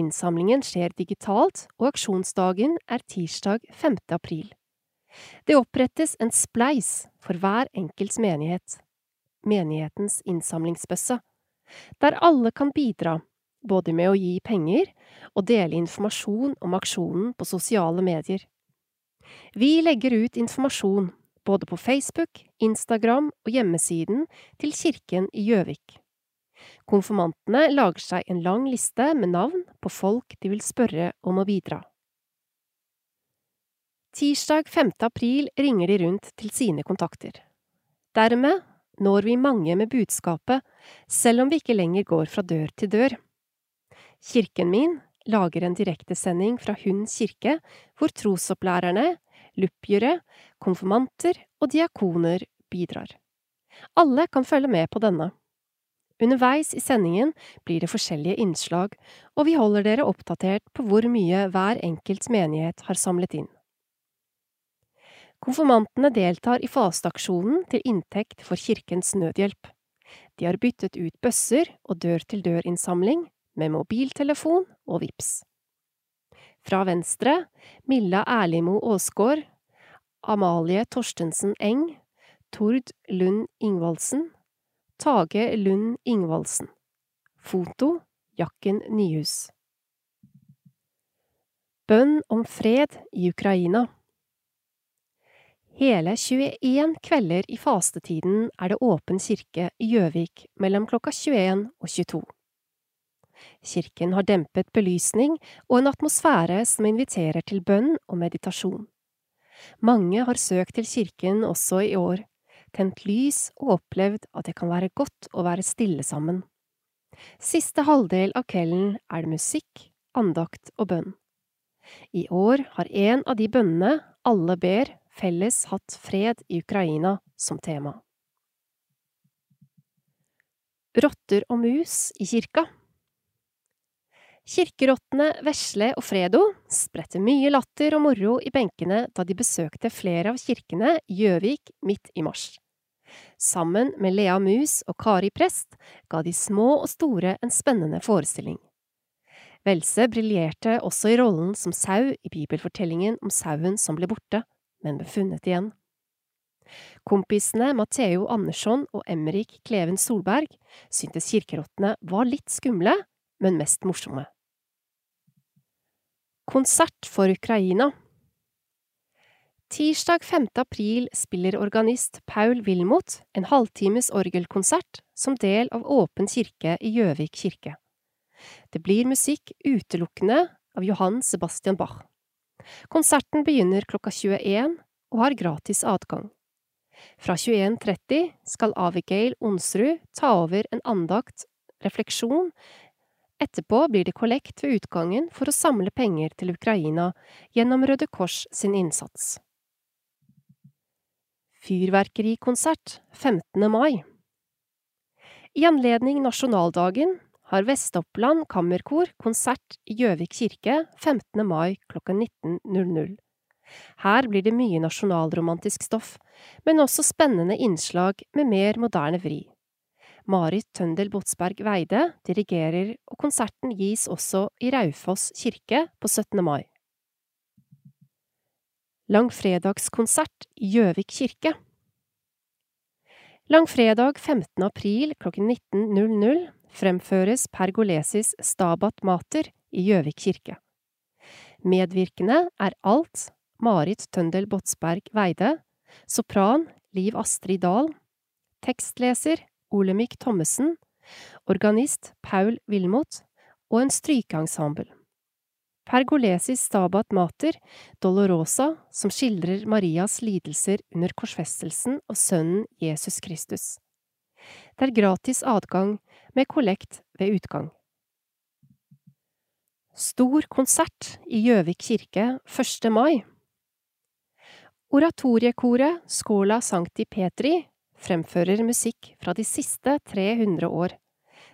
Speaker 1: Innsamlingen skjer digitalt, og aksjonsdagen er tirsdag 5. april. Det opprettes en spleis for hver enkelts menighet, menighetens innsamlingsbøsse, der alle kan bidra både med å gi penger og dele informasjon om aksjonen på sosiale medier. Vi legger ut informasjon både på Facebook, Instagram og hjemmesiden til Kirken i Gjøvik. Konfirmantene lager seg en lang liste med navn på folk de vil spørre om å bidra. Tirsdag 5. april ringer de rundt til sine kontakter. Dermed når vi mange med budskapet, selv om vi ikke lenger går fra dør til dør. Kirken min lager en direktesending fra Hund kirke, hvor trosopplærerne, luppjere, konfirmanter og diakoner bidrar. Alle kan følge med på denne. Underveis i sendingen blir det forskjellige innslag, og vi holder dere oppdatert på hvor mye hver enkelt menighet har samlet inn. Konfirmantene deltar i fasteaksjonen til inntekt for Kirkens Nødhjelp. De har byttet ut bøsser og dør-til-dør-innsamling med mobiltelefon og VIPS. Fra Venstre Milla Erlimo Aasgaard, Amalie Torstensen Eng, Tord Lund Ingvaldsen, Tage Lund Ingvaldsen. Foto Jakken Nyhus. Bønn om fred i Ukraina. Hele 21 kvelder i fastetiden er det åpen kirke i Gjøvik mellom klokka 21 og 22. Kirken har dempet belysning og en atmosfære som inviterer til bønn og meditasjon. Mange har søkt til kirken også i år, tent lys og opplevd at det kan være godt å være stille sammen. Siste halvdel av kvelden er det musikk, andakt og bønn. I år har en av de bønnene alle ber, felles hatt fred i Ukraina som tema. Rotter og mus i kirka Kirkerottene Vesle og Fredo spredte mye latter og moro i benkene da de besøkte flere av kirkene i Gjøvik midt i mars. Sammen med Lea Mus og Kari Prest ga de små og store en spennende forestilling. Velse briljerte også i rollen som sau i bibelfortellingen om sauen som ble borte men ble funnet igjen. Kompisene Matheo Andersson og Emrik Kleven Solberg syntes kirkerottene var litt skumle, men mest morsomme. Konsert for Ukraina Tirsdag 5. april spiller organist Paul Wilmot en halvtimes orgelkonsert som del av Åpen kirke i Gjøvik kirke. Det blir musikk utelukkende av Johan Sebastian Bach. Konserten begynner klokka 21 og har gratis adgang. Fra 21.30 skal Avigail Onsrud ta over en andakt, refleksjon. Etterpå blir det kollekt ved utgangen for å samle penger til Ukraina gjennom Røde Kors sin innsats. Fyrverkerikonsert 15. mai I anledning nasjonaldagen har Vest-Oppland Kammerkor konsert i Gjøvik kirke 15. mai klokken 19.00. Her blir det mye nasjonalromantisk stoff, men også spennende innslag med mer moderne vri. Marit Tøndel Botsberg Weide dirigerer, og konserten gis også i Raufoss kirke på 17. mai. Langfredagskonsert i Gjøvik kirke Langfredag 15. april klokken 19.00 fremføres Pergolesis Stabat Mater i Gjøvik kirke. Medvirkende er alt Marit Tøndel Botsberg Weide, sopran Liv Astrid Dahl, tekstleser Olemic Thommessen, organist Paul Wilmot og en strykeensemble. Pergolesis Stabat Mater, Dolorosa, som skildrer Marias lidelser under korsfestelsen og sønnen Jesus Kristus. Det er gratis adgang med kollekt ved utgang. Stor konsert i Gjøvik kirke 1. mai. Oratoriekoret Skola Sankti Petri fremfører musikk fra de siste 300 år.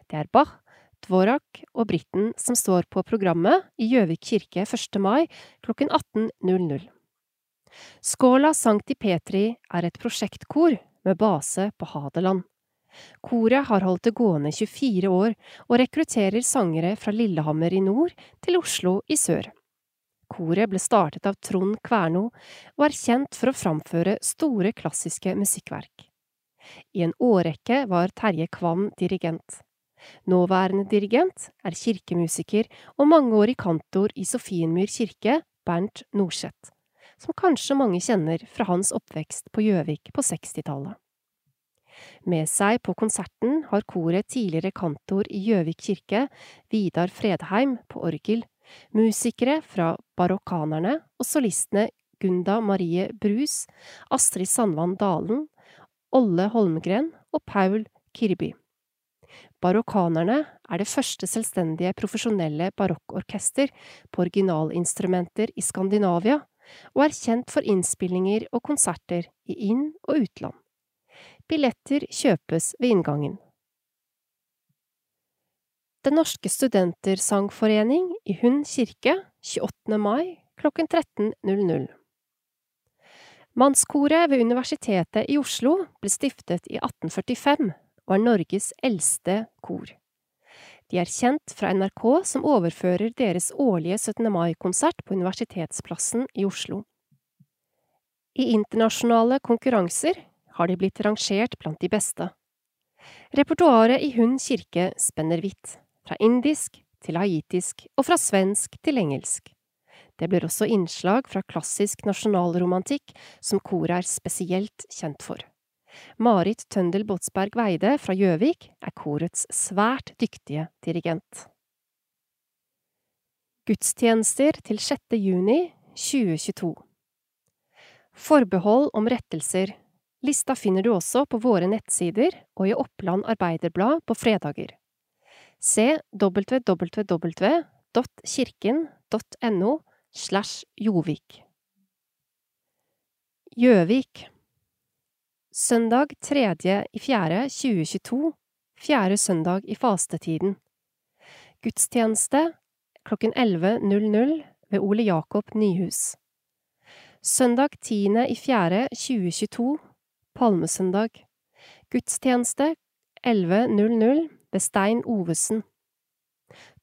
Speaker 1: Det er Bach, Dvorak og Britten som står på programmet i Gjøvik kirke 1. mai klokken 18.00. Skåla Sankti Petri er et prosjektkor med base på Hadeland. Koret har holdt det gående 24 år og rekrutterer sangere fra Lillehammer i nord til Oslo i sør. Koret ble startet av Trond Kverno og er kjent for å framføre store klassiske musikkverk. I en årrekke var Terje Kvam dirigent. Nåværende dirigent er kirkemusiker og mangeårig kantor i Sofienmyr kirke, Bernt Norseth, som kanskje mange kjenner fra hans oppvekst på Gjøvik på 60-tallet. Med seg på konserten har koret tidligere kantor i Gjøvik kirke, Vidar Fredheim, på orgel, musikere fra Barokkanerne og solistene Gunda Marie Brus, Astrid Sandvann Dalen, Olle Holmgren og Paul Kirby. Barokkanerne er det første selvstendige profesjonelle barokkorkester på originalinstrumenter i Skandinavia, og er kjent for innspillinger og konserter i inn- og utland. Billetter kjøpes ved inngangen. Den norske studentersangforening i Hund kirke 28. mai klokken 13.00. Mannskoret ved Universitetet i Oslo ble stiftet i 1845 og er Norges eldste kor. De er kjent fra NRK som overfører deres årlige 17. mai-konsert på Universitetsplassen i Oslo. I internasjonale konkurranser har de blitt rangert blant de beste. Repertoaret i Hund kirke spenner vidt, fra indisk til haitisk og fra svensk til engelsk. Det blir også innslag fra klassisk nasjonalromantikk, som koret er spesielt kjent for. Marit Tøndel Båtsberg Weide fra Gjøvik er korets svært dyktige dirigent. Gudstjenester til 6. juni 2022 Forbehold om rettelser Lista finner du også på våre nettsider og i Oppland Arbeiderblad på fredager. Se www.kirken.no slash Jovik. Gjøvik Søndag 3.4.2022, fjerde søndag i fastetiden. Gudstjeneste klokken 11.00 ved Ole Jakob Nyhus. Søndag 10.4.2022, palmesøndag. Gudstjeneste 11.00 ved Stein Ovesen.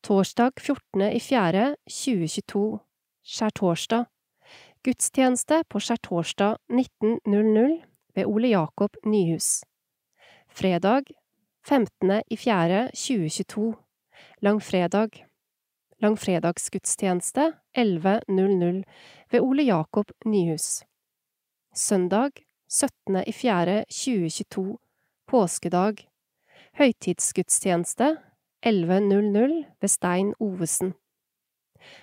Speaker 1: Torsdag 14.04.2022 skjærtorsdag. Gudstjeneste på skjærtorsdag 19.00 ved Ole Jakob Nyhus. Fredag 15.04.2022 langfredag. Langfredagsgudstjeneste 11.00 ved Ole Jakob Nyhus. Søndag 17.4.2022, påskedag. Høytidsgudstjeneste 11.00 ved Stein Ovesen.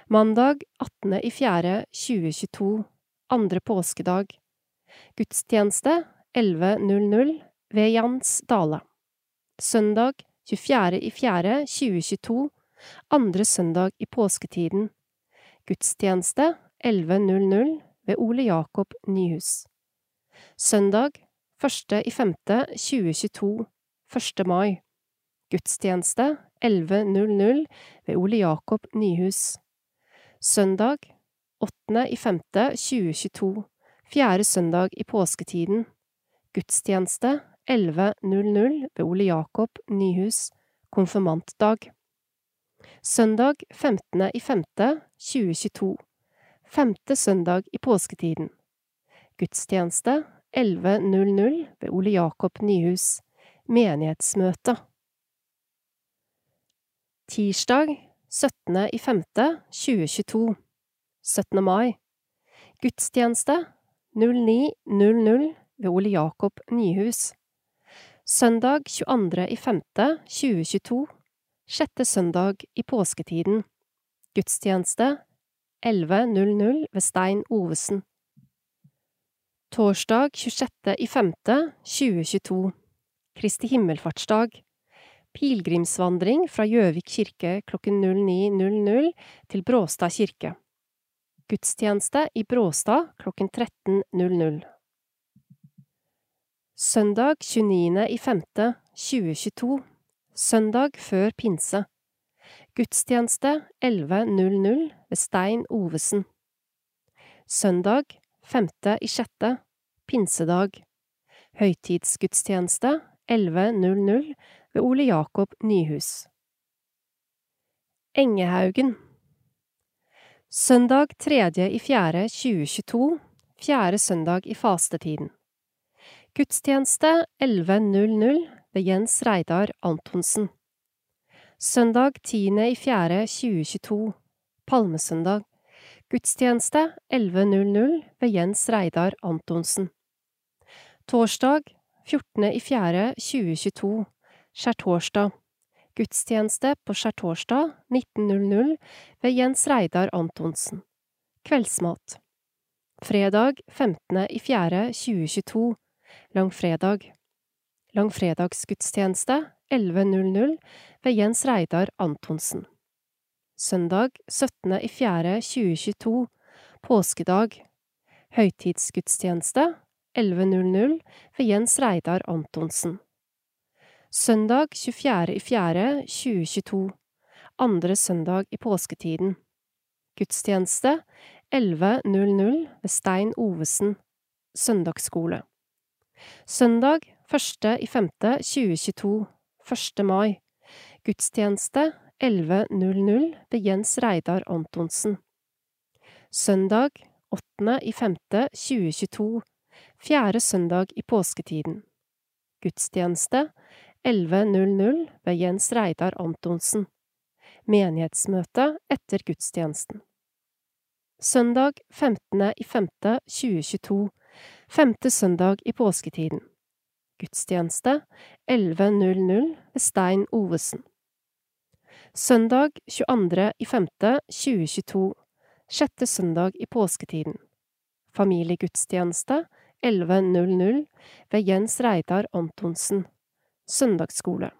Speaker 1: Mandag 18.4.2022, andre påskedag. Gudstjeneste 11.00 ved Jans Dale. Søndag 24.4.2022, andre søndag i påsketiden. Gudstjeneste 11.00 ved Ole Jakob Nyhus. Søndag 1.5.2022, 1. mai. Gudstjeneste 11.00 ved Ole Jakob Nyhus. Søndag 8.5.2022, fjerde søndag i påsketiden. Gudstjeneste 11.00 ved Ole Jakob Nyhus. Konfirmantdag. Søndag 15.5.2022, femte søndag i påsketiden. Gudstjeneste 11.00 ved Ole Jakob Nyhus. Menighetsmøte. Tirsdag 17.5.2022, 17. mai. Gudstjeneste 09.00 ved Ole Jakob Nyhus. Søndag 22.5.2022, sjette søndag i påsketiden. Gudstjeneste 11.00 ved Stein Ovesen. Torsdag 26.5.2022, Kristi himmelfartsdag. Pilegrimsvandring fra Gjøvik kirke klokken 09.00 til Bråstad kirke. Gudstjeneste i Bråstad klokken 13.00. Søndag 29.5.2022, søndag før pinse. Gudstjeneste 11.00 ved Stein Ovesen. Søndag 5.6., pinsedag. Høytidsgudstjeneste 11.00 ved Ole Jakob Nyhus. Engehaugen Søndag 3.4.2022, fjerde søndag i fastetiden. Gudstjeneste 11.00 ved Jens Reidar Antonsen. Søndag 10.4.2022, palmesøndag. Gudstjeneste 11.00 ved Jens Reidar Antonsen. Torsdag 14.04.2022 skjærtorsdag. Gudstjeneste på skjærtorsdag 19.00 ved Jens Reidar Antonsen. Kveldsmat. Fredag 15.04.2022 langfredag. Langfredagsgudstjeneste 11.00 ved Jens Reidar Antonsen. Søndag 17.04.2022 påskedag. Høytidsgudstjeneste 11.00 ved Jens Reidar Antonsen. Søndag 24.4.2022, andre søndag i påsketiden. Gudstjeneste 11.00 ved Stein Ovesen, søndagsskole. Søndag 1.5.2022, 1. mai. Gudstjeneste 11.00 ved Jens Reidar Antonsen. Søndag 8.5.2022, fjerde søndag i påsketiden. Gudstjeneste 11.00 ved Jens Reidar Antonsen. Menighetsmøte etter gudstjenesten. Søndag 15.5.2022, femte søndag i påsketiden. Gudstjeneste 11.00 ved Stein Ovesen. Søndag 22.5.2022, sjette søndag i påsketiden. Familiegudstjeneste 11.00 ved Jens Reidar Antonsen, søndagsskole.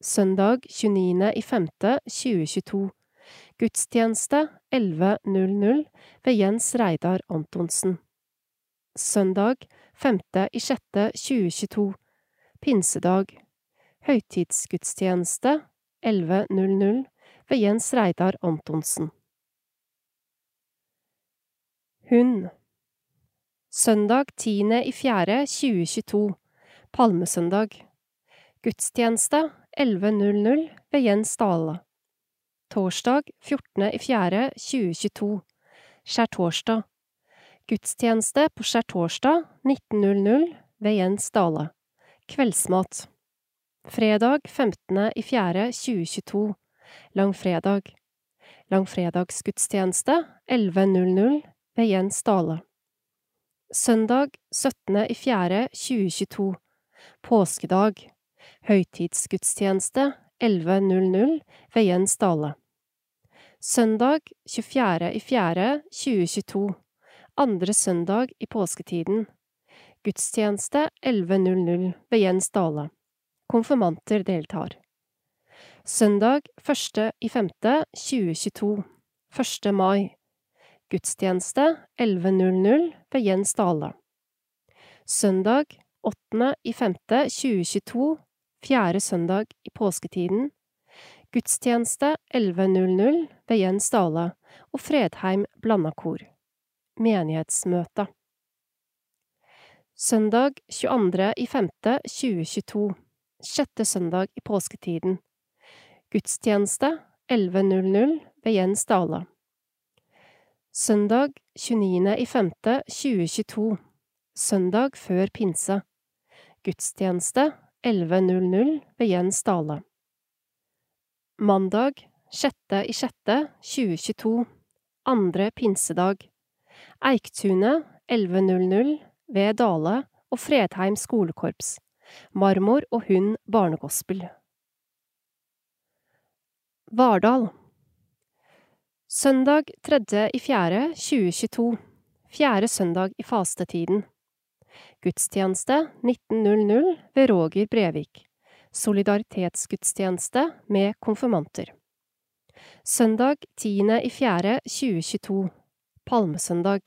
Speaker 1: Søndag 29.5.2022, gudstjeneste 11.00 ved Jens Reidar Antonsen. Søndag 5.6.2022, pinsedag, høytidsgudstjeneste 11.00 ved Jens Reidar Antonsen. Hund Søndag 10.4.2022, palmesøndag. Gudstjeneste 11.00 ved Jens Dale. Torsdag 14.4.2022, skjærtorsdag. Gudstjeneste på skjærtorsdag 19.00 ved Jens Dale. Kveldsmat. Fredag 15.4.2022, langfredag. Langfredagsgudstjeneste 11.00 ved Jens Dale. Søndag 17.4.2022, påskedag. Høytidsgudstjeneste 11.00 ved Jens Dale. Søndag 24.4.2022, andre søndag i påsketiden. Gudstjeneste 11.00 ved Jens Dale. Konfirmanter deltar. Søndag 1.5.2022, 1. mai. Gudstjeneste 11.00 ved Jens Dale. Søndag 8.5.2022, fjerde søndag i påsketiden. Gudstjeneste 11.00 ved Jens Dale og Fredheim Blandakor. Menighetsmøte. Søndag 22.5.2022, sjette søndag i påsketiden. Gudstjeneste 11.00 ved Jens Dale. Søndag 29.5.2022, søndag før pinse. Gudstjeneste 11.00 ved Jens Dale. Mandag 6.6.2022, andre pinsedag. Eiktunet 11.00 ved Dale og Fredheim skolekorps. Marmor og hund barnegospel. Vardal Søndag 3.4.2022, fjerde søndag i fastetiden. Gudstjeneste 19.00 ved Roger Brevik. Solidaritetsgudstjeneste med konfirmanter. Søndag 10.4.2022, palmesøndag.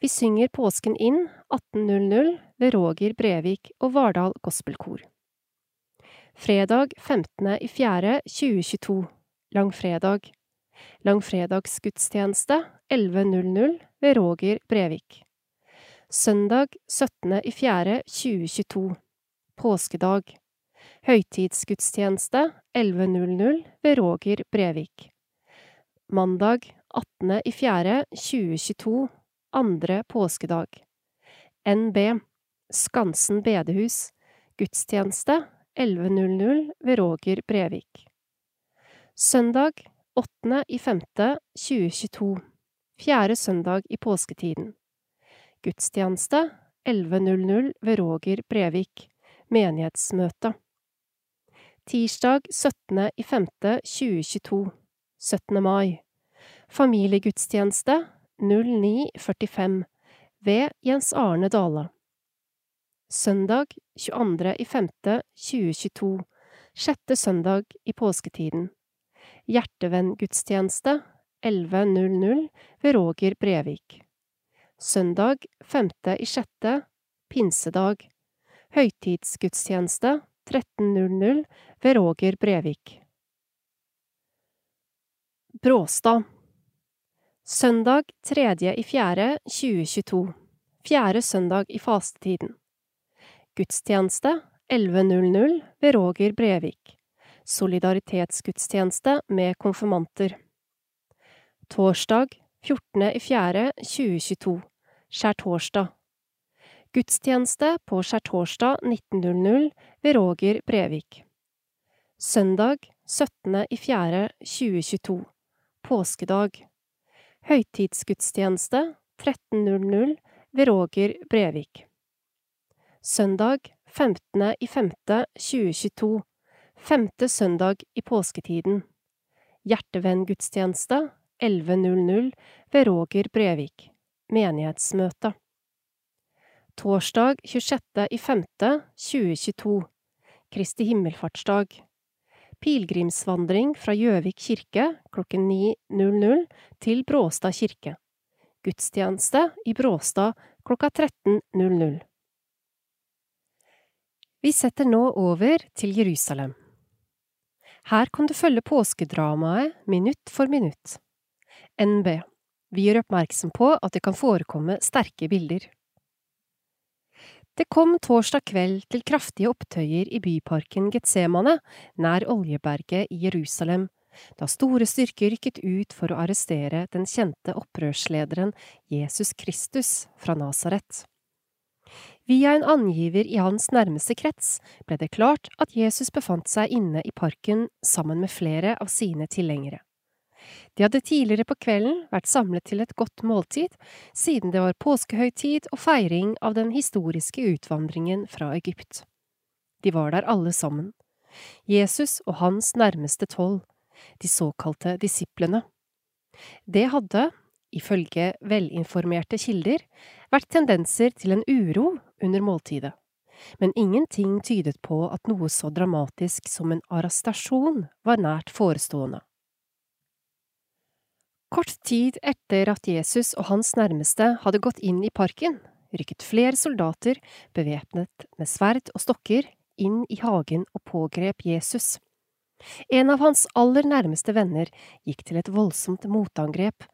Speaker 1: Vi synger påsken inn 18.00 ved Roger Brevik og Vardal Gospelkor. Fredag 15.4.2022, langfredag. Langfredagsgudstjeneste 11.00 ved Roger Brevik. Søndag 17.04.2022 påskedag. Høytidsgudstjeneste 11.00 ved Roger Brevik. Mandag 18.04.2022 andre påskedag. NB Skansen bedehus. Gudstjeneste 11.00 ved Roger Brevik. Søndag 8.5.2022, fjerde søndag i påsketiden. Gudstjeneste 11.00 ved Roger Brevik. Menighetsmøte. Tirsdag 17.5.2022, 17. mai. Familiegudstjeneste 09.45 ved Jens Arne Dale. Søndag 22.5.2022, sjette søndag i påsketiden. Hjertevenngudstjeneste 11.00 ved Roger Brevik. Søndag 5.6., pinsedag. Høytidsgudstjeneste 13.00 ved Roger Brevik. Bråstad Søndag 3. i fjerde 2022 Fjerde søndag i fastetiden Gudstjeneste 11.00 ved Roger Brevik Solidaritetsgudstjeneste med konfirmanter Torsdag 14. i fjerde 2022 Skjærtorsdag Gudstjeneste på skjærtorsdag 19.00 ved Roger Brevik Søndag 17. i fjerde 2022 Påskedag Høytidsgudstjeneste 13.00 ved Roger Brevik Søndag 15. femte søndag i påsketiden Hjertevenngudstjeneste 11.00 ved Roger Brevik Menighetsmøte Torsdag 26. i femte 2022 Kristi himmelfartsdag Pilegrimsvandring fra Gjøvik kirke klokken 9.00 til Bråstad kirke. Gudstjeneste i Bråstad klokka 13.00. Vi setter nå over til Jerusalem. Her kan du følge påskedramaet minutt for minutt. NB. Vi gjør oppmerksom på at det kan forekomme sterke bilder. Det kom torsdag kveld til kraftige opptøyer i byparken Getsemane, nær Oljeberget i Jerusalem, da store styrker rykket ut for å arrestere den kjente opprørslederen Jesus Kristus fra Nasaret. Via en angiver i hans nærmeste krets ble det klart at Jesus befant seg inne i parken sammen med flere av sine tilhengere. De hadde tidligere på kvelden vært samlet til et godt måltid, siden det var påskehøytid og feiring av den historiske utvandringen fra Egypt. De var der alle sammen. Jesus og hans nærmeste tolv, de såkalte disiplene. Det hadde, ifølge velinformerte kilder, vært tendenser til en uro under måltidet, men ingenting tydet på at noe så dramatisk som en arrestasjon var nært forestående. Kort tid etter at Jesus og hans nærmeste hadde gått inn i parken, rykket flere soldater, bevæpnet med sverd og stokker, inn i hagen og pågrep Jesus. En av hans aller nærmeste venner gikk til et voldsomt motangrep,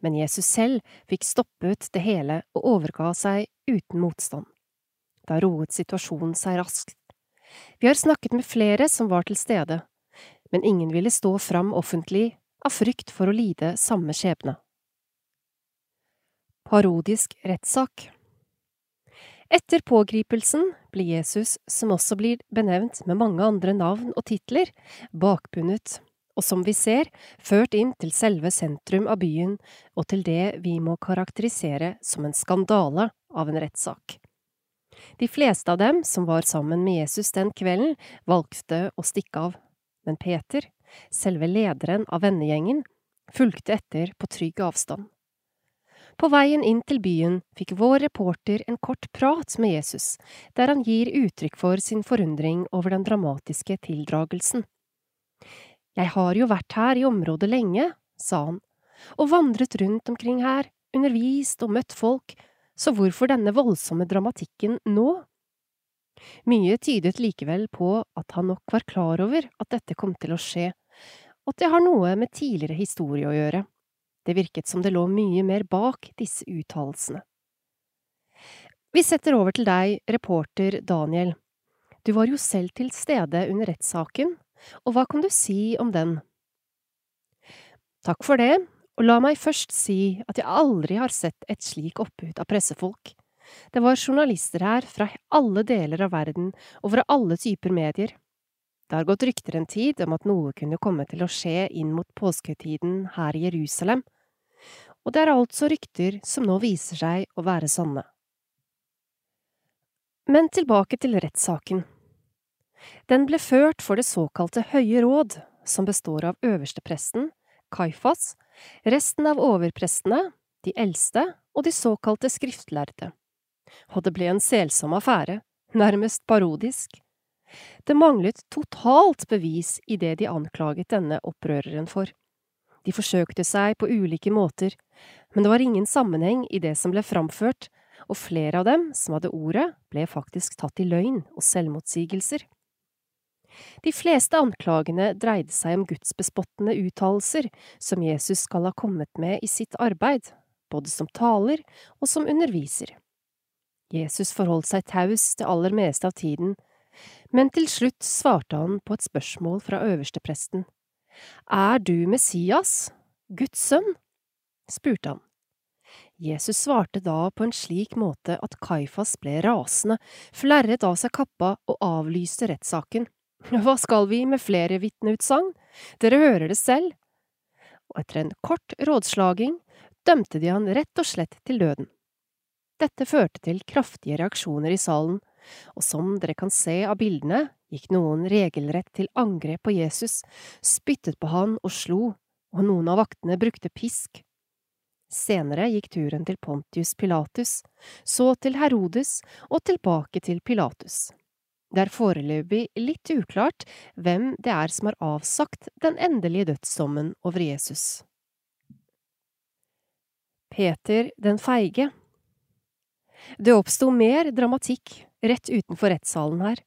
Speaker 1: men Jesus selv fikk stoppet det hele og overga seg uten motstand. Da roet situasjonen seg raskt. Vi har snakket med flere som var til stede, men ingen ville stå fram offentlig av frykt for å lide samme skjebne. Parodisk rettssak Etter pågripelsen blir Jesus, som også blir benevnt med mange andre navn og titler, bakbundet og som vi ser, ført inn til selve sentrum av byen og til det vi må karakterisere som en skandale av en rettssak. De fleste av dem som var sammen med Jesus den kvelden, valgte å stikke av, men Peter, selve lederen av vennegjengen, fulgte etter på trygg avstand. På veien inn til byen fikk vår reporter en kort prat med Jesus, der han gir uttrykk for sin forundring over den dramatiske tildragelsen. Jeg har jo vært her i området lenge, sa han, og vandret rundt omkring her, undervist og møtt folk, så hvorfor denne voldsomme dramatikken nå? Mye tydet likevel på at han nok var klar over at dette kom til å skje, og at det har noe med tidligere historie å gjøre. Det virket som det lå mye mer bak disse uttalelsene. Vi setter over til deg, reporter Daniel. Du var jo selv til stede under rettssaken, og hva kan du si om den? Takk for det, og la meg først si at jeg aldri har sett et slik oppbud av pressefolk. Det var journalister her fra alle deler av verden og fra alle typer medier. Det har gått rykter en tid om at noe kunne komme til å skje inn mot påsketiden her i Jerusalem, og det er altså rykter som nå viser seg å være sanne. Men tilbake til rettssaken. Den ble ført for det såkalte Høye råd, som består av øverstepresten, Kaifas, resten av overprestene, de eldste og de såkalte skriftlærde. Og det ble en selsom affære, nærmest parodisk. Det manglet totalt bevis i det de anklaget denne opprøreren for. De forsøkte seg på ulike måter, men det var ingen sammenheng i det som ble framført, og flere av dem som hadde ordet, ble faktisk tatt i løgn og selvmotsigelser. De fleste anklagene dreide seg om gudsbespottende uttalelser som Jesus skal ha kommet med i sitt arbeid, både som taler og som underviser. Jesus forholdt seg taus det aller meste av tiden, men til slutt svarte han på et spørsmål fra øverstepresten. Er du Messias, Guds sønn? spurte han. Jesus svarte da på en slik måte at Kaifas ble rasende, flerret av seg kappa og avlyste rettssaken. Hva skal vi med flere vitneutsagn? Dere hører det selv. Og etter en kort rådslaging dømte de han rett og slett til døden. Dette førte til kraftige reaksjoner i salen, og som dere kan se av bildene, gikk noen regelrett til angrep på Jesus, spyttet på han og slo, og noen av vaktene brukte pisk. Senere gikk turen til Pontius Pilatus, så til Herodes og tilbake til Pilatus. Det er foreløpig litt uklart hvem det er som har avsagt den endelige dødsdommen over Jesus. Peter den feige Det oppsto mer dramatikk rett utenfor rettssalen her.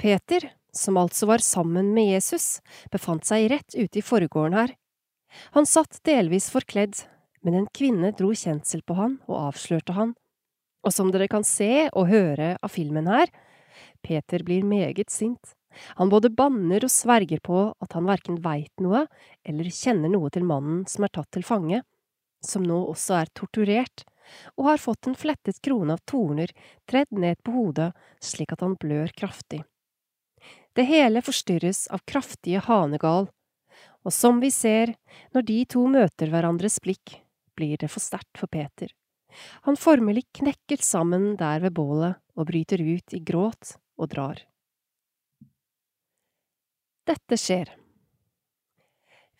Speaker 1: Peter, som altså var sammen med Jesus, befant seg rett ute i forgården her. Han satt delvis forkledd, men en kvinne dro kjensel på han og avslørte han. Og som dere kan se og høre av filmen her, Peter blir meget sint. Han både banner og sverger på at han verken veit noe eller kjenner noe til mannen som er tatt til fange, som nå også er torturert, og har fått en flettet krone av torner tredd ned på hodet slik at han blør kraftig. Det hele forstyrres av kraftige hanegal, og som vi ser, når de to møter hverandres blikk, blir det for sterkt for Peter. Han formelig knekker sammen der ved bålet og bryter ut i gråt og drar. Dette skjer.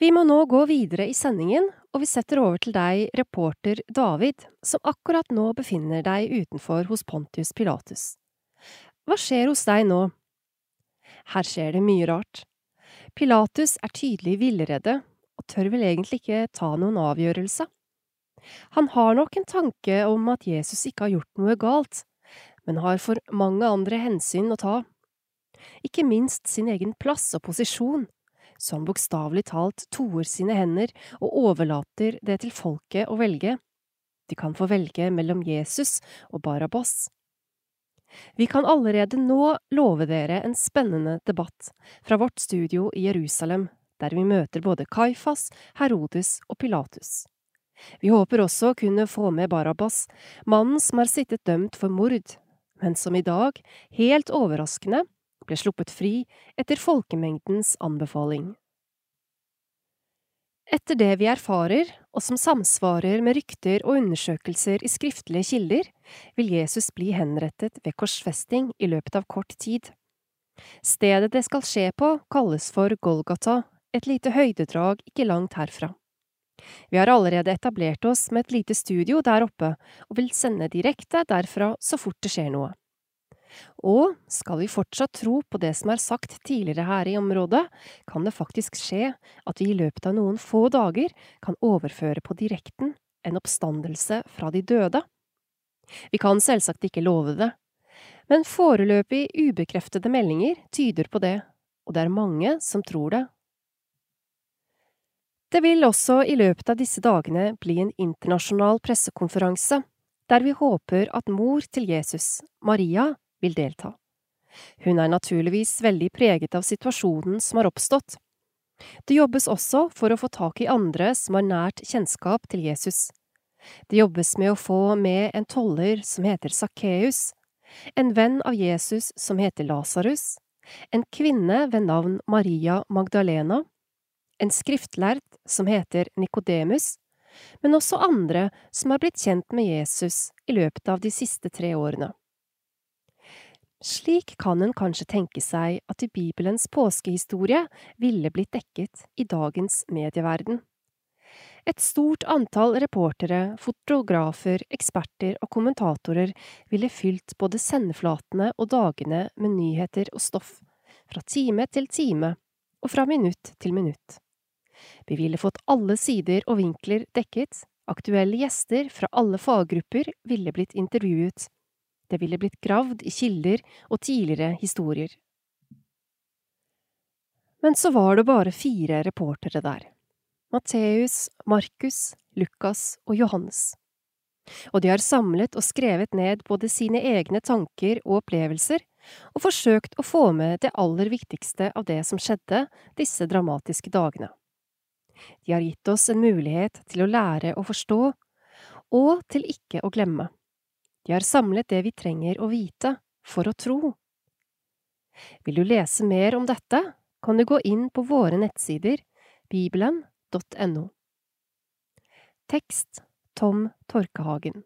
Speaker 1: Vi må nå gå videre i sendingen, og vi setter over til deg, reporter David, som akkurat nå befinner deg utenfor hos Pontius Pilatus. Hva skjer hos deg nå? Her skjer det mye rart. Pilatus er tydelig villredde, og tør vel egentlig ikke ta noen avgjørelse. Han har nok en tanke om at Jesus ikke har gjort noe galt, men har for mange andre hensyn å ta. Ikke minst sin egen plass og posisjon, så han bokstavelig talt toer sine hender og overlater det til folket å velge. De kan få velge mellom Jesus og Barabas. Vi kan allerede nå love dere en spennende debatt fra vårt studio i Jerusalem, der vi møter både Kaifas, Herodes og Pilatus. Vi håper også å kunne få med Barabas, mannen som har sittet dømt for mord, men som i dag, helt overraskende, ble sluppet fri etter folkemengdens anbefaling. Etter det vi erfarer, og som samsvarer med rykter og undersøkelser i skriftlige kilder, vil Jesus bli henrettet ved korsfesting i løpet av kort tid. Stedet det skal skje på, kalles for Golgata, et lite høydedrag ikke langt herfra. Vi har allerede etablert oss med et lite studio der oppe, og vil sende direkte derfra så fort det skjer noe. Og skal vi fortsatt tro på det som er sagt tidligere her i området, kan det faktisk skje at vi i løpet av noen få dager kan overføre på direkten en oppstandelse fra de døde. Vi kan selvsagt ikke love det, men foreløpig ubekreftede meldinger tyder på det, og det er mange som tror det det vil også i løpet av disse dagene bli en internasjonal pressekonferanse, der vi håper at mor til Jesus, Maria, vil delta. Hun er naturligvis veldig preget av situasjonen som har oppstått. Det jobbes også for å få tak i andre som har nært kjennskap til Jesus. Det jobbes med å få med en toller som heter Sakkeus, en venn av Jesus som heter Lasarus, en kvinne ved navn Maria Magdalena, en skriftlærd som heter Nikodemus, men også andre som har blitt kjent med Jesus i løpet av de siste tre årene. Slik kan en kanskje tenke seg at i Bibelens påskehistorie ville blitt dekket i dagens medieverden. Et stort antall reportere, fotografer, eksperter og kommentatorer ville fylt både sendeflatene og dagene med nyheter og stoff, fra time til time og fra minutt til minutt. Vi ville fått alle sider og vinkler dekket, aktuelle gjester fra alle faggrupper ville blitt intervjuet, det ville blitt gravd i kilder og tidligere historier. Men så var det bare fire reportere der. Matteus, Markus, Lukas og Johannes. Og de har samlet og skrevet ned både sine egne tanker og opplevelser, og forsøkt å få med det aller viktigste av det som skjedde disse dramatiske dagene. De har gitt oss en mulighet til å lære å forstå, og til ikke å glemme. De har samlet det vi trenger å vite for å tro. Vil du lese mer om dette, kan du gå inn på våre nettsider bibelen.no. Tekst Tom Torkehagen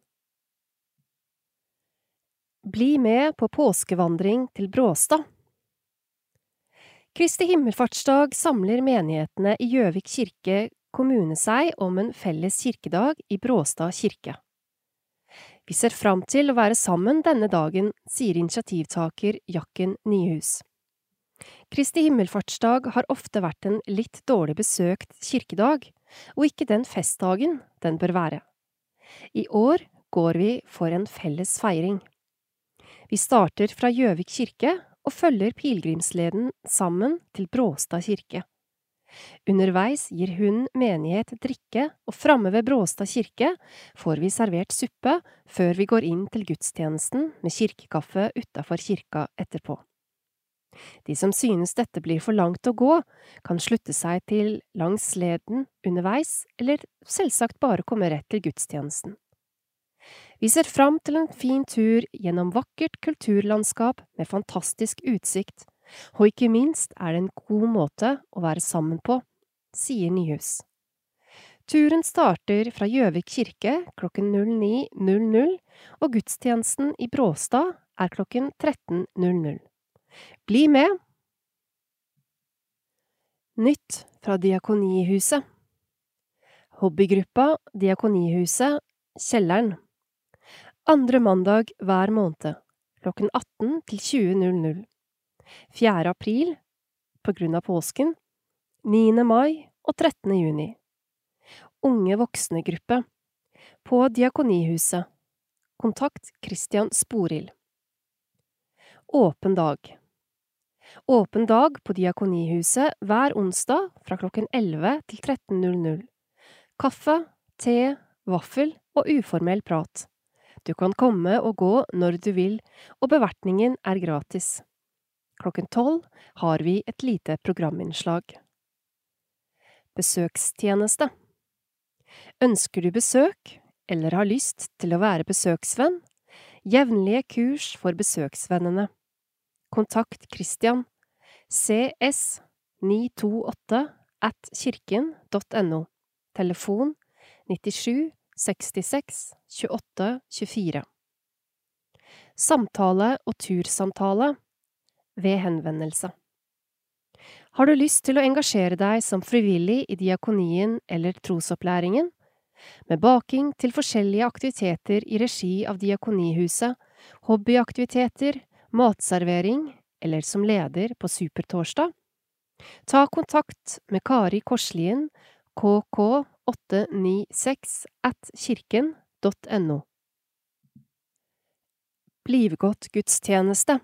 Speaker 1: Bli med på påskevandring til Bråstad. Kristi himmelfartsdag samler menighetene i Gjøvik kirke kommune seg om en felles kirkedag i Bråstad kirke. Vi ser fram til å være sammen denne dagen, sier initiativtaker Jakken Nyhus. Kristi himmelfartsdag har ofte vært en litt dårlig besøkt kirkedag, og ikke den festdagen den bør være. I år går vi for en felles feiring. Vi starter fra Gjøvik kirke og følger pilegrimsleden sammen til Bråstad kirke. Underveis gir hun menighet drikke, og framme ved Bråstad kirke får vi servert suppe før vi går inn til gudstjenesten med kirkekaffe utafor kirka etterpå. De som synes dette blir for langt å gå, kan slutte seg til langs sleden underveis, eller selvsagt bare komme rett til gudstjenesten. Vi ser fram til en fin tur gjennom vakkert kulturlandskap med fantastisk utsikt, og ikke minst er det en god måte å være sammen på, sier Nyhus. Turen starter fra Gjøvik kirke klokken 09.00, og gudstjenesten i Bråstad er klokken 13.00. Bli med! Nytt fra Diakonihuset Hobbygruppa Diakonihuset Kjelleren Andre mandag hver måned klokken 18 til 20.00 4. april på grunn av påsken, 9. mai og 13. juni. Unge voksne-gruppe på Diakonihuset. Kontakt Christian Sporild. Åpen dag. Åpen dag på Diakonihuset hver onsdag fra klokken 11 til 13.00. Kaffe, te, vaffel og uformell prat. Du kan komme og gå når du vil, og bevertningen er gratis. Klokken tolv har vi et lite programinnslag. Besøkstjeneste Ønsker du besøk, eller har lyst til å være besøksvenn? Jevnlige kurs for besøksvennene. Kontakt Christian cs 928 at kirken.no. Telefon 97 66 28 24. Samtale og tursamtale ved henvendelse. Har du lyst til å engasjere deg som frivillig i diakonien eller trosopplæringen? Med baking til forskjellige aktiviteter i regi av Diakonihuset, hobbyaktiviteter, matservering eller som leder på Supertorsdag? Ta kontakt med Kari Korslien, kk896 at kirken.no. Blivgodt gudstjeneste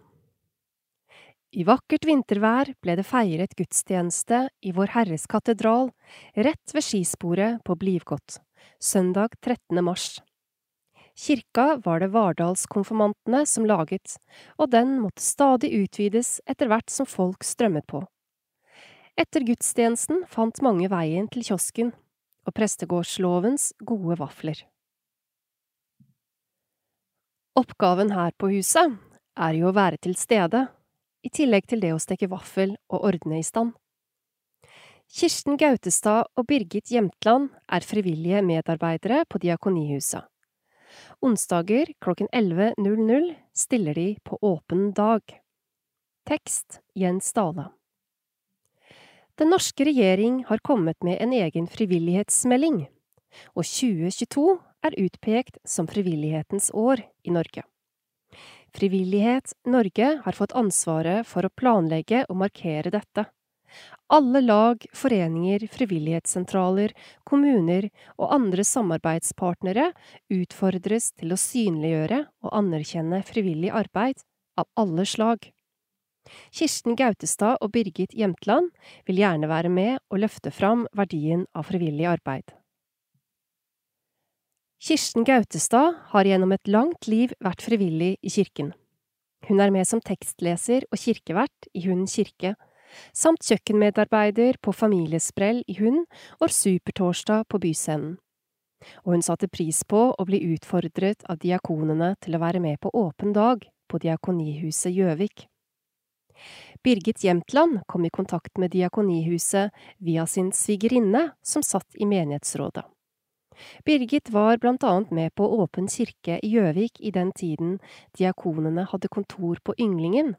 Speaker 1: i vakkert vintervær ble det feiret gudstjeneste i Vår Herres katedral rett ved skisporet på Blivgott, søndag 13. mars. Kirka var det Vardalskonfirmantene som laget, og den måtte stadig utvides etter hvert som folk strømmet på. Etter gudstjenesten fant mange veien til kiosken og prestegårdslovens gode vafler. Oppgaven her på huset er jo å være til stede i tillegg til det å steke vaffel og ordne i stand. Kirsten Gautestad og Birgit Jemtland er frivillige medarbeidere på Diakonihuset. Onsdager klokken 11.00 stiller de på åpen dag. Tekst Jens Dale Den norske regjering har kommet med en egen frivillighetsmelding, og 2022 er utpekt som frivillighetens år i Norge. Frivillighet Norge har fått ansvaret for å planlegge og markere dette. Alle lag, foreninger, frivillighetssentraler, kommuner og andre samarbeidspartnere utfordres til å synliggjøre og anerkjenne frivillig arbeid av alle slag. Kirsten Gautestad og Birgit Jemtland vil gjerne være med og løfte fram verdien av frivillig arbeid. Kirsten Gautestad har gjennom et langt liv vært frivillig i kirken. Hun er med som tekstleser og kirkevert i Hund kirke, samt kjøkkenmedarbeider på Familiesprell i Hund og Supertorsdag på Byscenen. Og hun satte pris på å bli utfordret av diakonene til å være med på åpen dag på Diakonihuset Gjøvik. Birgit Jemtland kom i kontakt med Diakonihuset via sin svigerinne som satt i menighetsrådet. Birgit var blant annet med på Åpen kirke i Gjøvik i den tiden diakonene hadde kontor på Ynglingen.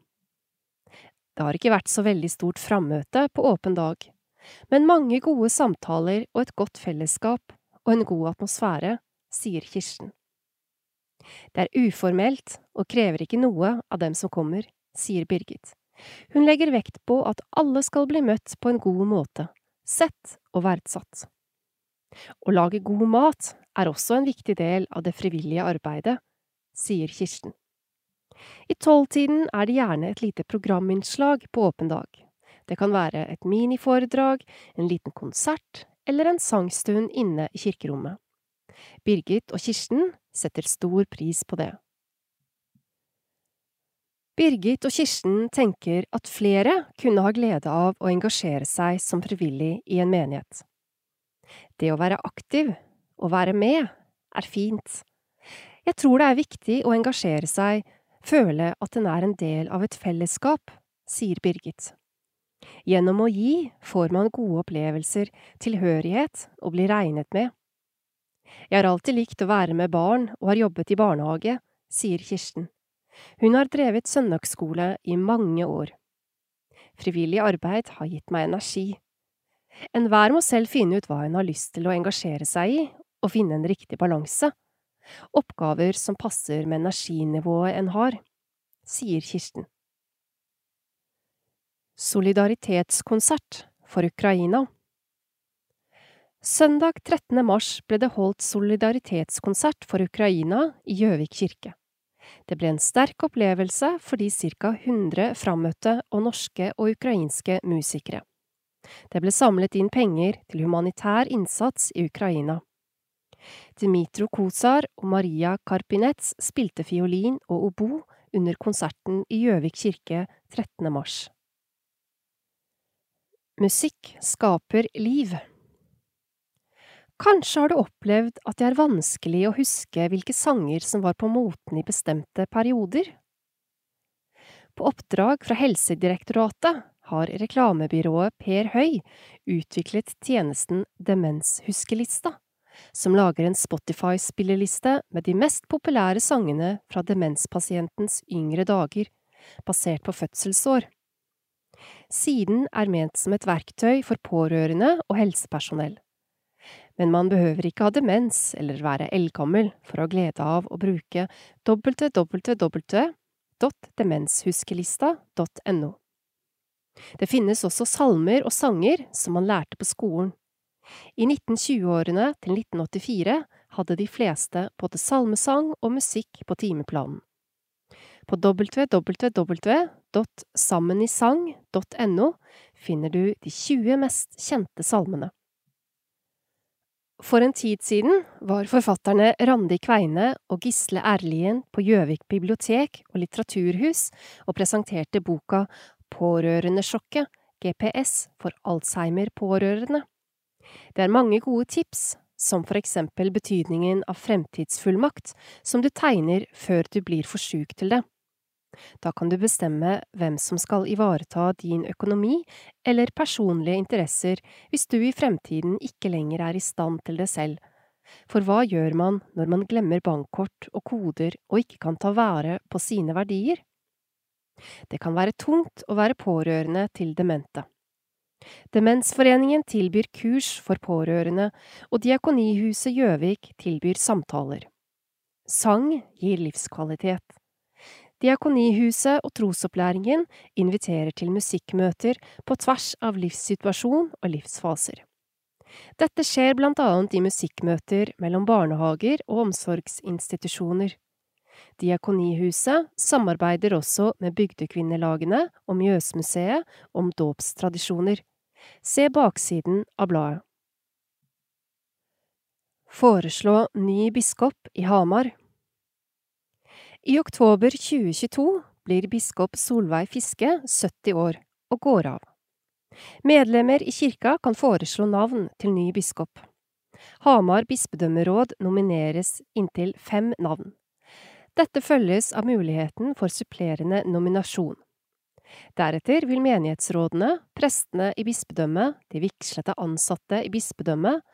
Speaker 1: Det har ikke vært så veldig stort frammøte på åpen dag, men mange gode samtaler og et godt fellesskap og en god atmosfære, sier Kirsten. Det er uformelt og krever ikke noe av dem som kommer, sier Birgit. Hun legger vekt på at alle skal bli møtt på en god måte, sett og verdsatt. Å lage god mat er også en viktig del av det frivillige arbeidet, sier Kirsten. I tolvtiden er det gjerne et lite programinnslag på åpen dag. Det kan være et miniforedrag, en liten konsert eller en sangstund inne i kirkerommet. Birgit og Kirsten setter stor pris på det. Birgit og Kirsten tenker at flere kunne ha glede av å engasjere seg som frivillig i en menighet. Det å være aktiv, å være med, er fint. Jeg tror det er viktig å engasjere seg, føle at en er en del av et fellesskap, sier Birgit. Gjennom å gi får man gode opplevelser, tilhørighet og blir regnet med. Jeg har alltid likt å være med barn og har jobbet i barnehage, sier Kirsten. Hun har drevet søndagsskole i mange år. Frivillig arbeid har gitt meg energi. Enhver må selv finne ut hva en har lyst til å engasjere seg i, og finne en riktig balanse. Oppgaver som passer med energinivået en har, sier Kirsten. Solidaritetskonsert for Ukraina Søndag 13. mars ble det holdt solidaritetskonsert for Ukraina i Gjøvik kirke. Det ble en sterk opplevelse for de ca. 100 frammøtte og norske og ukrainske musikere. Det ble samlet inn penger til humanitær innsats i Ukraina. Dmitro Kozar og Maria Karpinets spilte fiolin og obo under konserten i Gjøvik kirke 13. mars. Musikk skaper liv. Kanskje har du opplevd at det er vanskelig å huske hvilke sanger som var på moten i bestemte perioder? På oppdrag fra Helsedirektoratet har reklamebyrået Per Høy utviklet tjenesten Demenshuskelista, som lager en Spotify-spilleliste med de mest populære sangene fra demenspasientens yngre dager, basert på fødselsår. Siden er ment som et verktøy for pårørende og helsepersonell. Men man behøver ikke ha demens eller være eldgammel for å ha glede av å bruke www.demenshuskelista.no. Det finnes også salmer og sanger som man lærte på skolen. I 1920-årene til 1984 hadde de fleste både salmesang og musikk på timeplanen. På www.sammenisang.no finner du de 20 mest kjente salmene. For en tid siden var forfatterne Randi Kveine og Gisle Erlien på Gjøvik bibliotek og litteraturhus og presenterte boka Pårørendesjokket, GPS, for Alzheimer-pårørende. Det er mange gode tips, som for eksempel betydningen av fremtidsfullmakt, som du tegner før du blir for syk til det. Da kan du bestemme hvem som skal ivareta din økonomi eller personlige interesser hvis du i fremtiden ikke lenger er i stand til det selv. For hva gjør man når man glemmer bankkort og koder og ikke kan ta vare på sine verdier? Det kan være tungt å være pårørende til demente. Demensforeningen tilbyr kurs for pårørende, og Diakonihuset Gjøvik tilbyr samtaler. Sang gir livskvalitet. Diakonihuset og trosopplæringen inviterer til musikkmøter på tvers av livssituasjon og livsfaser. Dette skjer blant annet i musikkmøter mellom barnehager og omsorgsinstitusjoner. Diakonihuset samarbeider også med bygdekvinnelagene og Mjøsmuseet om dåpstradisjoner. Se baksiden av bladet. Foreslå ny biskop i Hamar. I oktober 2022 blir biskop Solveig Fiske 70 år og går av. Medlemmer i kirka kan foreslå navn til ny biskop. Hamar bispedømmeråd nomineres inntil fem navn. Dette følges av muligheten for supplerende nominasjon. Deretter vil menighetsrådene, prestene i bispedømmet, de vigslete ansatte i bispedømmet,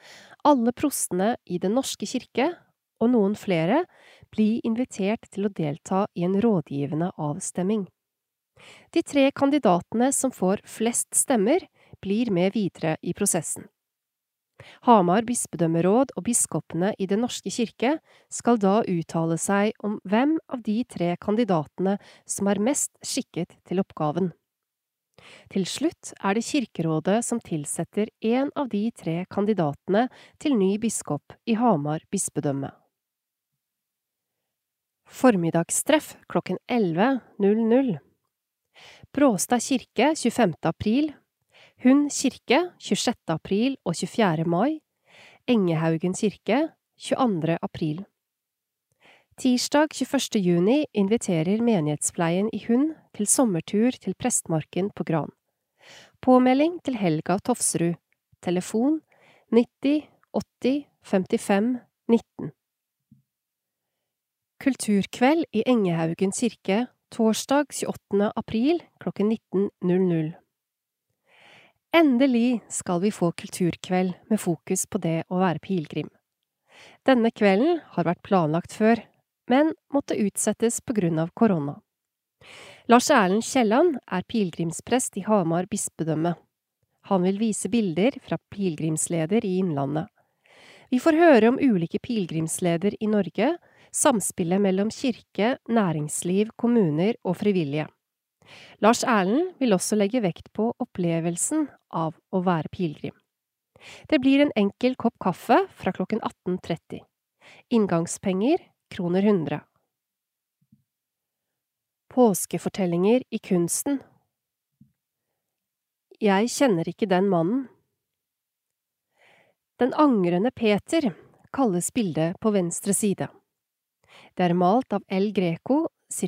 Speaker 1: alle prostene i Den norske kirke og noen flere bli invitert til å delta i en rådgivende avstemming. De tre kandidatene som får flest stemmer, blir med videre i prosessen. Hamar bispedømmeråd og biskopene i Den norske kirke skal da uttale seg om hvem av de tre kandidatene som er mest skikket til oppgaven. Til slutt er det Kirkerådet som tilsetter en av de tre kandidatene til ny biskop i Hamar bispedømme. Formiddagstreff klokken 11.00 Bråstad kirke 25. april Hund kirke 26. april og 24. mai, Engehaugen kirke 22. april. Tirsdag 21. juni inviterer menighetspleien i Hund til sommertur til Prestmarken på Gran. Påmelding til Helga Tofsrud. Telefon 90 80 55 19. Kulturkveld i Engehaugen kirke torsdag 28. april klokken 19.00. Endelig skal vi få kulturkveld med fokus på det å være pilegrim. Denne kvelden har vært planlagt før, men måtte utsettes på grunn av korona. Lars Erlend Kielland er pilegrimsprest i Hamar bispedømme. Han vil vise bilder fra pilegrimsleder i Innlandet. Vi får høre om ulike pilegrimsleder i Norge, samspillet mellom kirke, næringsliv, kommuner og frivillige. Lars Erlend vil også legge vekt på opplevelsen av å være pilegrim. Det blir en enkel kopp kaffe fra klokken 18.30. Inngangspenger kroner 100. Påskefortellinger i kunsten Jeg kjenner ikke den mannen. Den angrende Peter kalles bildet på venstre side. Det er malt av El Greco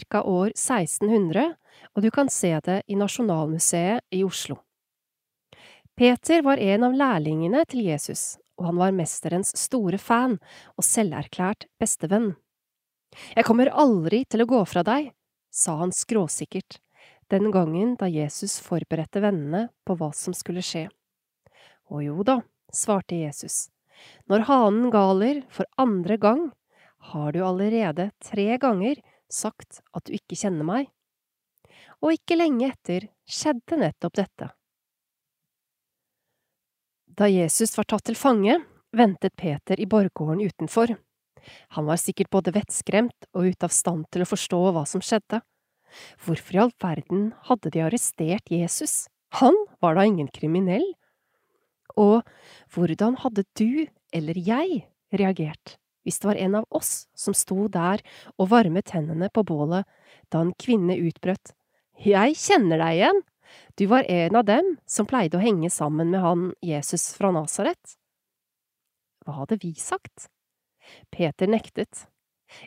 Speaker 1: ca. år 1600, og du kan se det i Nasjonalmuseet i Oslo. Peter var en av lærlingene til Jesus, og han var mesterens store fan og selverklært bestevenn. Jeg kommer aldri til å gå fra deg, sa han skråsikkert, den gangen da Jesus forberedte vennene på hva som skulle skje. Å jo da, svarte Jesus, når hanen galer for andre gang, har du allerede tre ganger sagt at du ikke kjenner meg. Og ikke lenge etter skjedde nettopp dette. Da Jesus var tatt til fange, ventet Peter i borggården utenfor. Han var sikkert både vettskremt og ute av stand til å forstå hva som skjedde. Hvorfor i all verden hadde de arrestert Jesus? Han var da ingen kriminell. Og hvordan hadde du eller jeg reagert hvis det var en av oss som sto der og varmet hendene på bålet da en kvinne utbrøt Jeg kjenner deg igjen! Du var en av dem som pleide å henge sammen med han Jesus fra Nasaret. Hva hadde vi sagt? Peter nektet.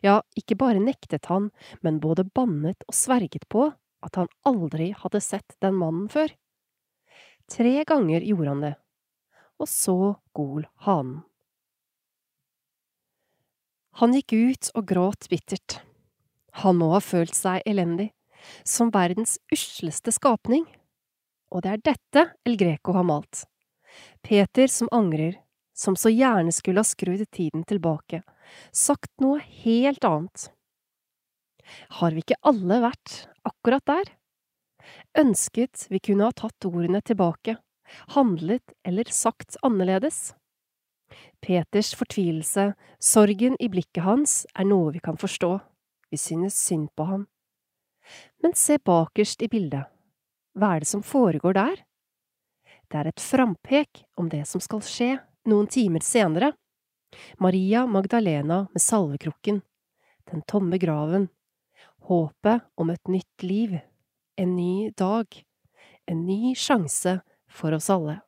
Speaker 1: Ja, ikke bare nektet han, men både bannet og sverget på at han aldri hadde sett den mannen før. Tre ganger gjorde han det, og så gol hanen. Han gikk ut og gråt bittert. Han må ha følt seg elendig, som verdens usleste skapning. Og det er dette El Greco har malt. Peter som angrer, som så gjerne skulle ha skrudd tiden tilbake, sagt noe helt annet. Har vi ikke alle vært akkurat der? Ønsket vi kunne ha tatt ordene tilbake, handlet eller sagt annerledes? Peters fortvilelse, sorgen i blikket hans, er noe vi kan forstå, vi synes synd på ham. Men se bakerst i bildet, hva er det som foregår der? Det er et frampek om det som skal skje noen timer senere. Maria Magdalena med salvekrukken. den tomme graven, håpet om et nytt liv, en ny dag, en ny sjanse for oss alle.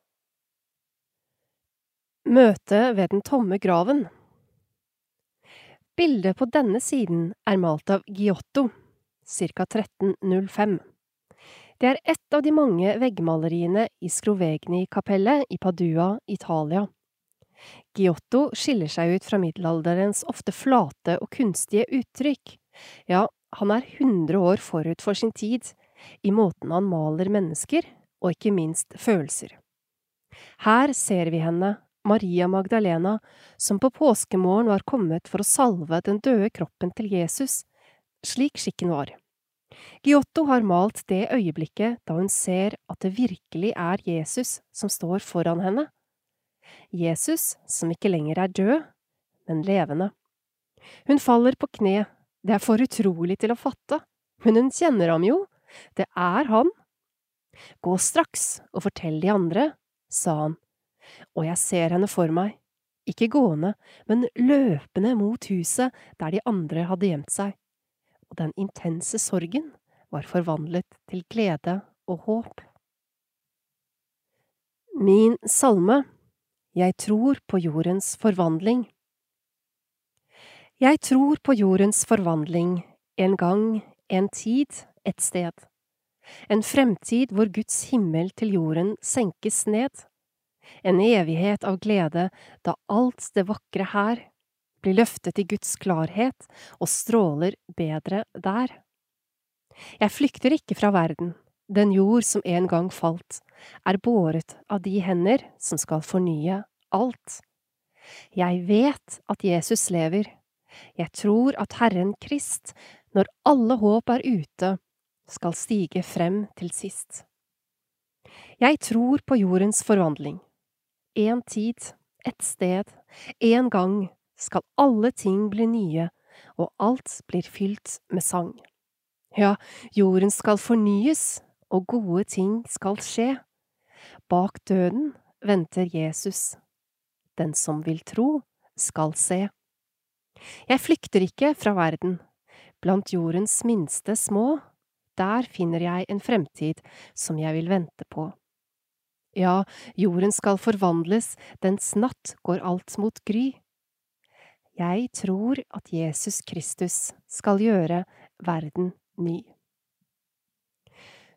Speaker 1: Møte ved den tomme graven Bildet på denne siden er malt av Giotto, ca 1305. Det er ett av de mange veggmaleriene i Skrovegni-kapellet i Padua, Italia. Giotto skiller seg ut fra middelalderens ofte flate og kunstige uttrykk. Ja, han er hundre år forut for sin tid, i måten han maler mennesker, og ikke minst følelser. Her ser vi henne, Maria Magdalena, som på påskemorgen var kommet for å salve den døde kroppen til Jesus, slik skikken var. Giotto har malt det øyeblikket da hun ser at det virkelig er Jesus som står foran henne. Jesus som ikke lenger er død, men levende. Hun faller på kne, det er for utrolig til å fatte, men hun kjenner ham jo, det er han. Gå straks og fortell de andre, sa han, og jeg ser henne for meg, ikke gående, men løpende mot huset der de andre hadde gjemt seg og den intense sorgen var forvandlet til glede og håp. Min salme Jeg tror på jordens forvandling Jeg tror på jordens forvandling, en gang, en tid, et sted. En fremtid hvor Guds himmel til jorden senkes ned. En evighet av glede da alt det vakre her blir løftet i Guds klarhet og stråler bedre der. Jeg flykter ikke fra verden, den jord som en gang falt, er båret av de hender som skal fornye alt. Jeg vet at Jesus lever, jeg tror at Herren Krist, når alle håp er ute, skal stige frem til sist. Jeg tror på jordens forvandling. En tid, et sted, en gang skal alle ting bli nye, og alt blir fylt med sang. Ja, jorden skal fornyes, og gode ting skal skje. Bak døden venter Jesus. Den som vil tro, skal se. Jeg flykter ikke fra verden. Blant jordens minste små, der finner jeg en fremtid som jeg vil vente på. Ja, jorden skal forvandles, dens natt går alt mot gry. Jeg tror at Jesus Kristus skal gjøre verden ny.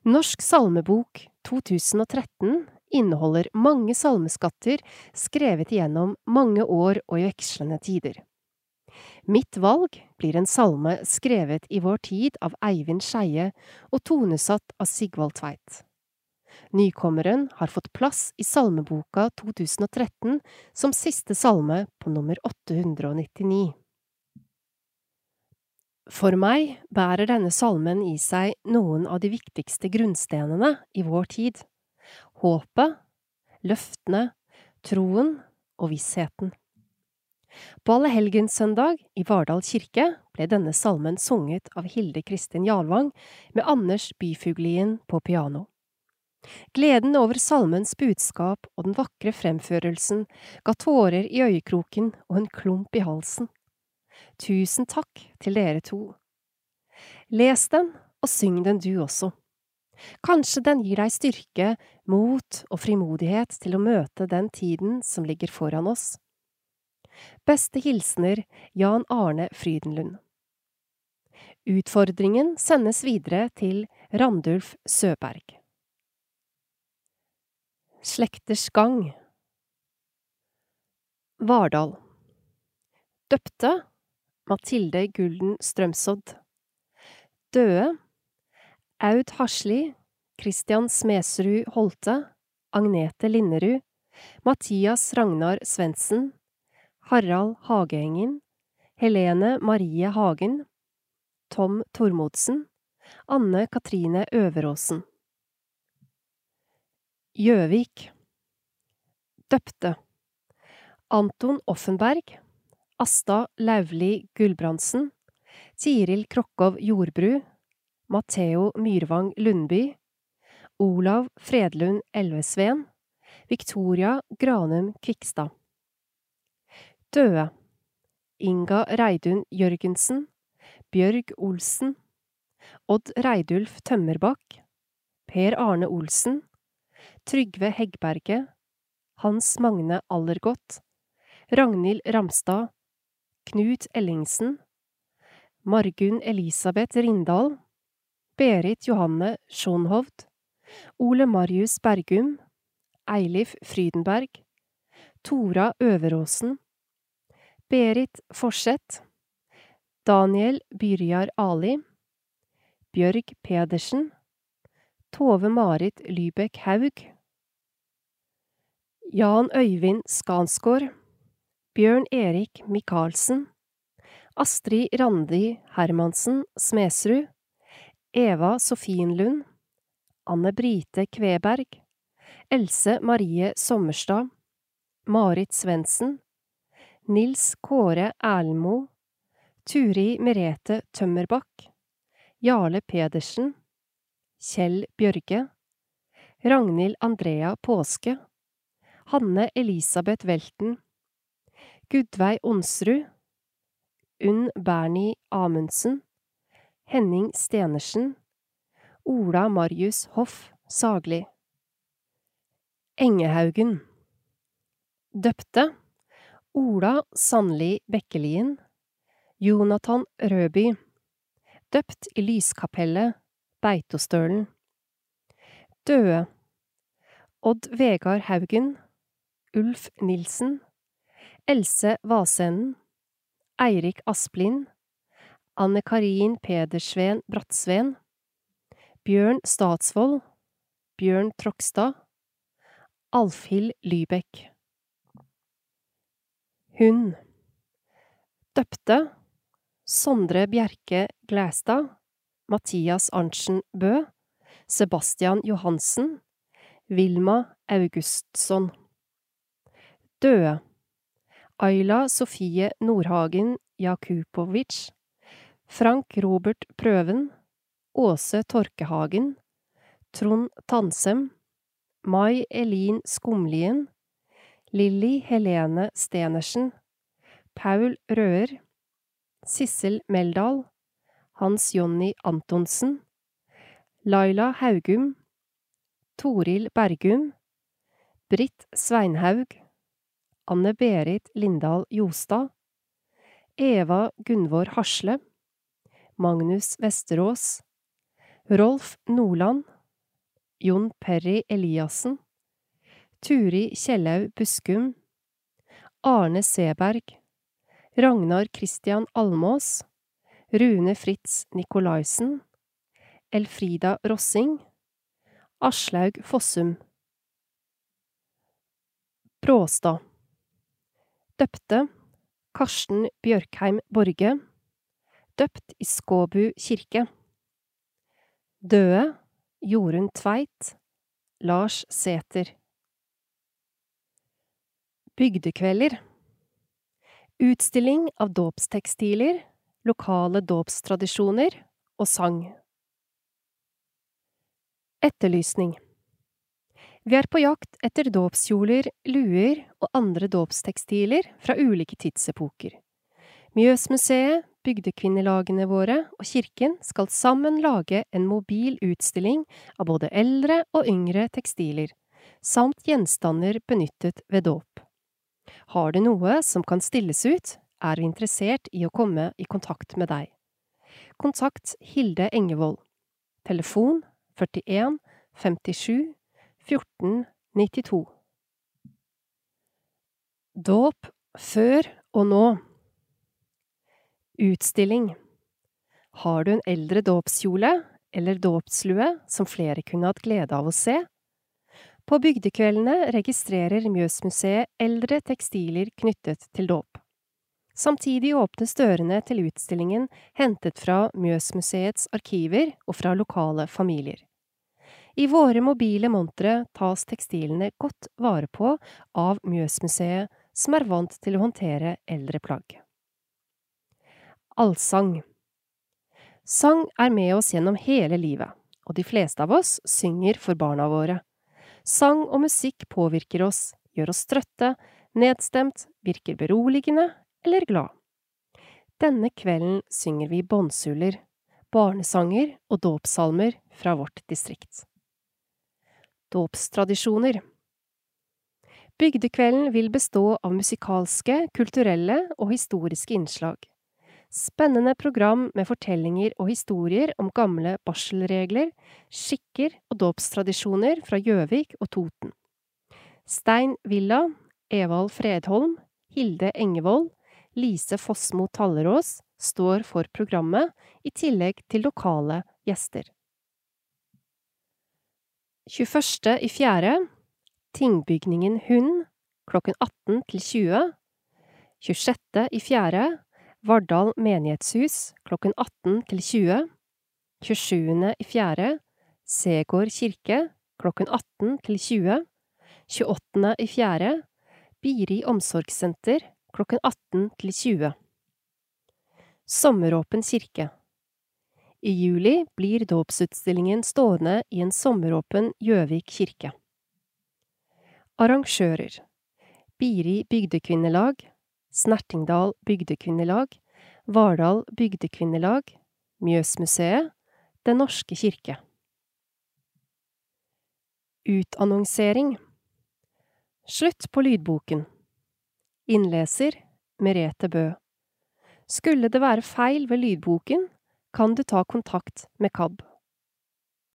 Speaker 1: Norsk salmebok 2013 inneholder mange salmeskatter skrevet igjennom mange år og i vekslende tider. Mitt valg blir en salme skrevet i vår tid av Eivind Skeie og tonesatt av Sigvald Tveit. Nykommeren har fått plass i Salmeboka 2013 som siste salme på nummer 899. For meg bærer denne salmen i seg noen av de viktigste grunnstenene i vår tid – håpet, løftene, troen og vissheten. På Allehelgenssøndag i Vardal kirke ble denne salmen sunget av Hilde Kristin Jarvang med Anders Byfuglien på piano. Gleden over salmens budskap og den vakre fremførelsen ga tårer i øyekroken og en klump i halsen. Tusen takk til dere to. Les den, og syng den du også. Kanskje den gir deg styrke, mot og frimodighet til å møte den tiden som ligger foran oss. Beste hilsener Jan Arne Frydenlund. Utfordringen sendes videre til Randulf Søberg. Slekters gang. Vardal. Døpte Mathilde Gulden Strømsodd Døde Aud Hasli Christian Smesrud Holte Agnete Linnerud Mathias Ragnar Svendsen Harald Hageengen Helene Marie Hagen Tom Tormodsen Anne Katrine Øveråsen Gjøvik. Døpte. Anton Offenberg. Asta Lauvli Gulbrandsen. Tiril Krokkov Jordbru. Matheo Myrvang Lundby. Olav Fredlund Elvesveen. Victoria Granum Kvikstad. Døde. Inga Reidun Jørgensen. Bjørg Olsen, Odd Reidulf Tømmerbakk, Per Arne Olsen, Trygve Heggberget, Hans Magne Allergodt, Ragnhild Ramstad, Knut Ellingsen, Margunn Elisabeth Rindal, Berit Johanne Schonhovd, Ole Marius Bergum, Eilif Frydenberg, Tora Øveråsen, Berit Forseth, Daniel Byrjar Ali, Bjørg Pedersen, Tove Marit Lybekk Haug, Jan Øyvind Skansgård, Bjørn Erik Michaelsen, Astrid Randi Hermansen Smedsrud, Eva Sofienlund, Anne Brite Kveberg, Else Marie Sommerstad, Marit Svendsen, Nils Kåre Erlendmo, Turi Merete Tømmerbakk, Jarle Pedersen, Kjell Bjørge, Ragnhild Andrea Påske, Hanne Elisabeth Welten, Gudveig Onsrud, Unn Bernie Amundsen, Henning Stenersen, Ola Marius Hoff Sagli. Engehaugen Døpte Ola Sandli Bekkelien Jonathan Røby Døpt i lyskapellet Beitostølen Døde Odd Vegard Haugen Ulf Nilsen Else Vasenden Eirik Asplin Anne Karin Pedersveen Brattsveen Bjørn Statsvold Bjørn Trokstad, Alfhild Lybekk. Hun Døpte Sondre Bjerke Glæstad Mathias Arntzen Bø Sebastian Johansen Vilma Augustsson Døde. Ayla Sofie Nordhagen Jakubovic Frank Robert Prøven Åse Torkehagen Trond Tansem Mai Elin Skumlien Lilly Helene Stenersen Paul Røer Sissel Meldal Hans Jonny Antonsen Laila Haugum Toril Bergum Britt Sveinhaug Anne Berit Lindahl Jostad Eva Gunvor Hasle Magnus Vesterås Rolf Nordland Jon Perry Eliassen Turi Kjellaug Buskum Arne Seberg Ragnar Christian Almås Rune Fritz Nikolaisen Elfrida Rossing Aslaug Fossum. Bråstad Døpte Karsten Bjørkheim Borge. Døpt i Skåbu kirke. Døde Jorunn Tveit Lars Sæter Bygdekvelder. Utstilling av dåpstekstiler, lokale dåpstradisjoner og sang. Etterlysning Vi er på jakt etter dåpskjoler, luer og andre dåpstekstiler fra ulike tidsepoker. Mjøsmuseet, bygdekvinnelagene våre og kirken skal sammen lage en mobil utstilling av både eldre og yngre tekstiler, samt gjenstander benyttet ved dåp. Har du noe som kan stilles ut, er vi interessert i å komme i kontakt med deg. Kontakt Hilde Engevold. Telefon 41 57 14 92. Dåp før og nå. Utstilling. Har du en eldre dåpskjole eller dåpslue som flere kunne hatt glede av å se? På bygdekveldene registrerer Mjøsmuseet eldre tekstiler knyttet til dåp. Samtidig åpnes dørene til utstillingen hentet fra Mjøsmuseets arkiver og fra lokale familier. I våre mobile montre tas tekstilene godt vare på av Mjøsmuseet, som er vant til å håndtere eldre plagg. Allsang Sang er med oss gjennom hele livet, og de fleste av oss synger for barna våre. Sang og musikk påvirker oss, gjør oss trøtte, nedstemt, virker beroligende eller glad. Denne kvelden synger vi båndsuller, barnesanger og dåpssalmer fra vårt distrikt. Dåpstradisjoner Bygdekvelden vil bestå av musikalske, kulturelle og historiske innslag. Spennende program med fortellinger og historier om gamle barselregler, skikker og dåpstradisjoner fra Gjøvik og Toten. Stein Villa, Evald Fredholm, Hilde Engevold, Lise Fossmo Tallerås står for programmet, i tillegg til lokale gjester. 21. i fjerde Tingbygningen Hund klokken 18 til 20. 26. i fjerde Vardal menighetshus klokken 18 til 20. 27. i fjerde Segård kirke klokken 18 til 20. 28. i fjerde Biri omsorgssenter klokken 18 til 20. Sommeråpen kirke I juli blir dåpsutstillingen stående i en sommeråpen Gjøvik kirke. Arrangører Biri bygdekvinnelag Snertingdal bygdekvinnelag Vardal bygdekvinnelag Mjøsmuseet Den norske kirke Utannonsering Slutt på lydboken. Innleser Merete Bø. Skulle det være feil ved lydboken, kan du ta kontakt med KAB.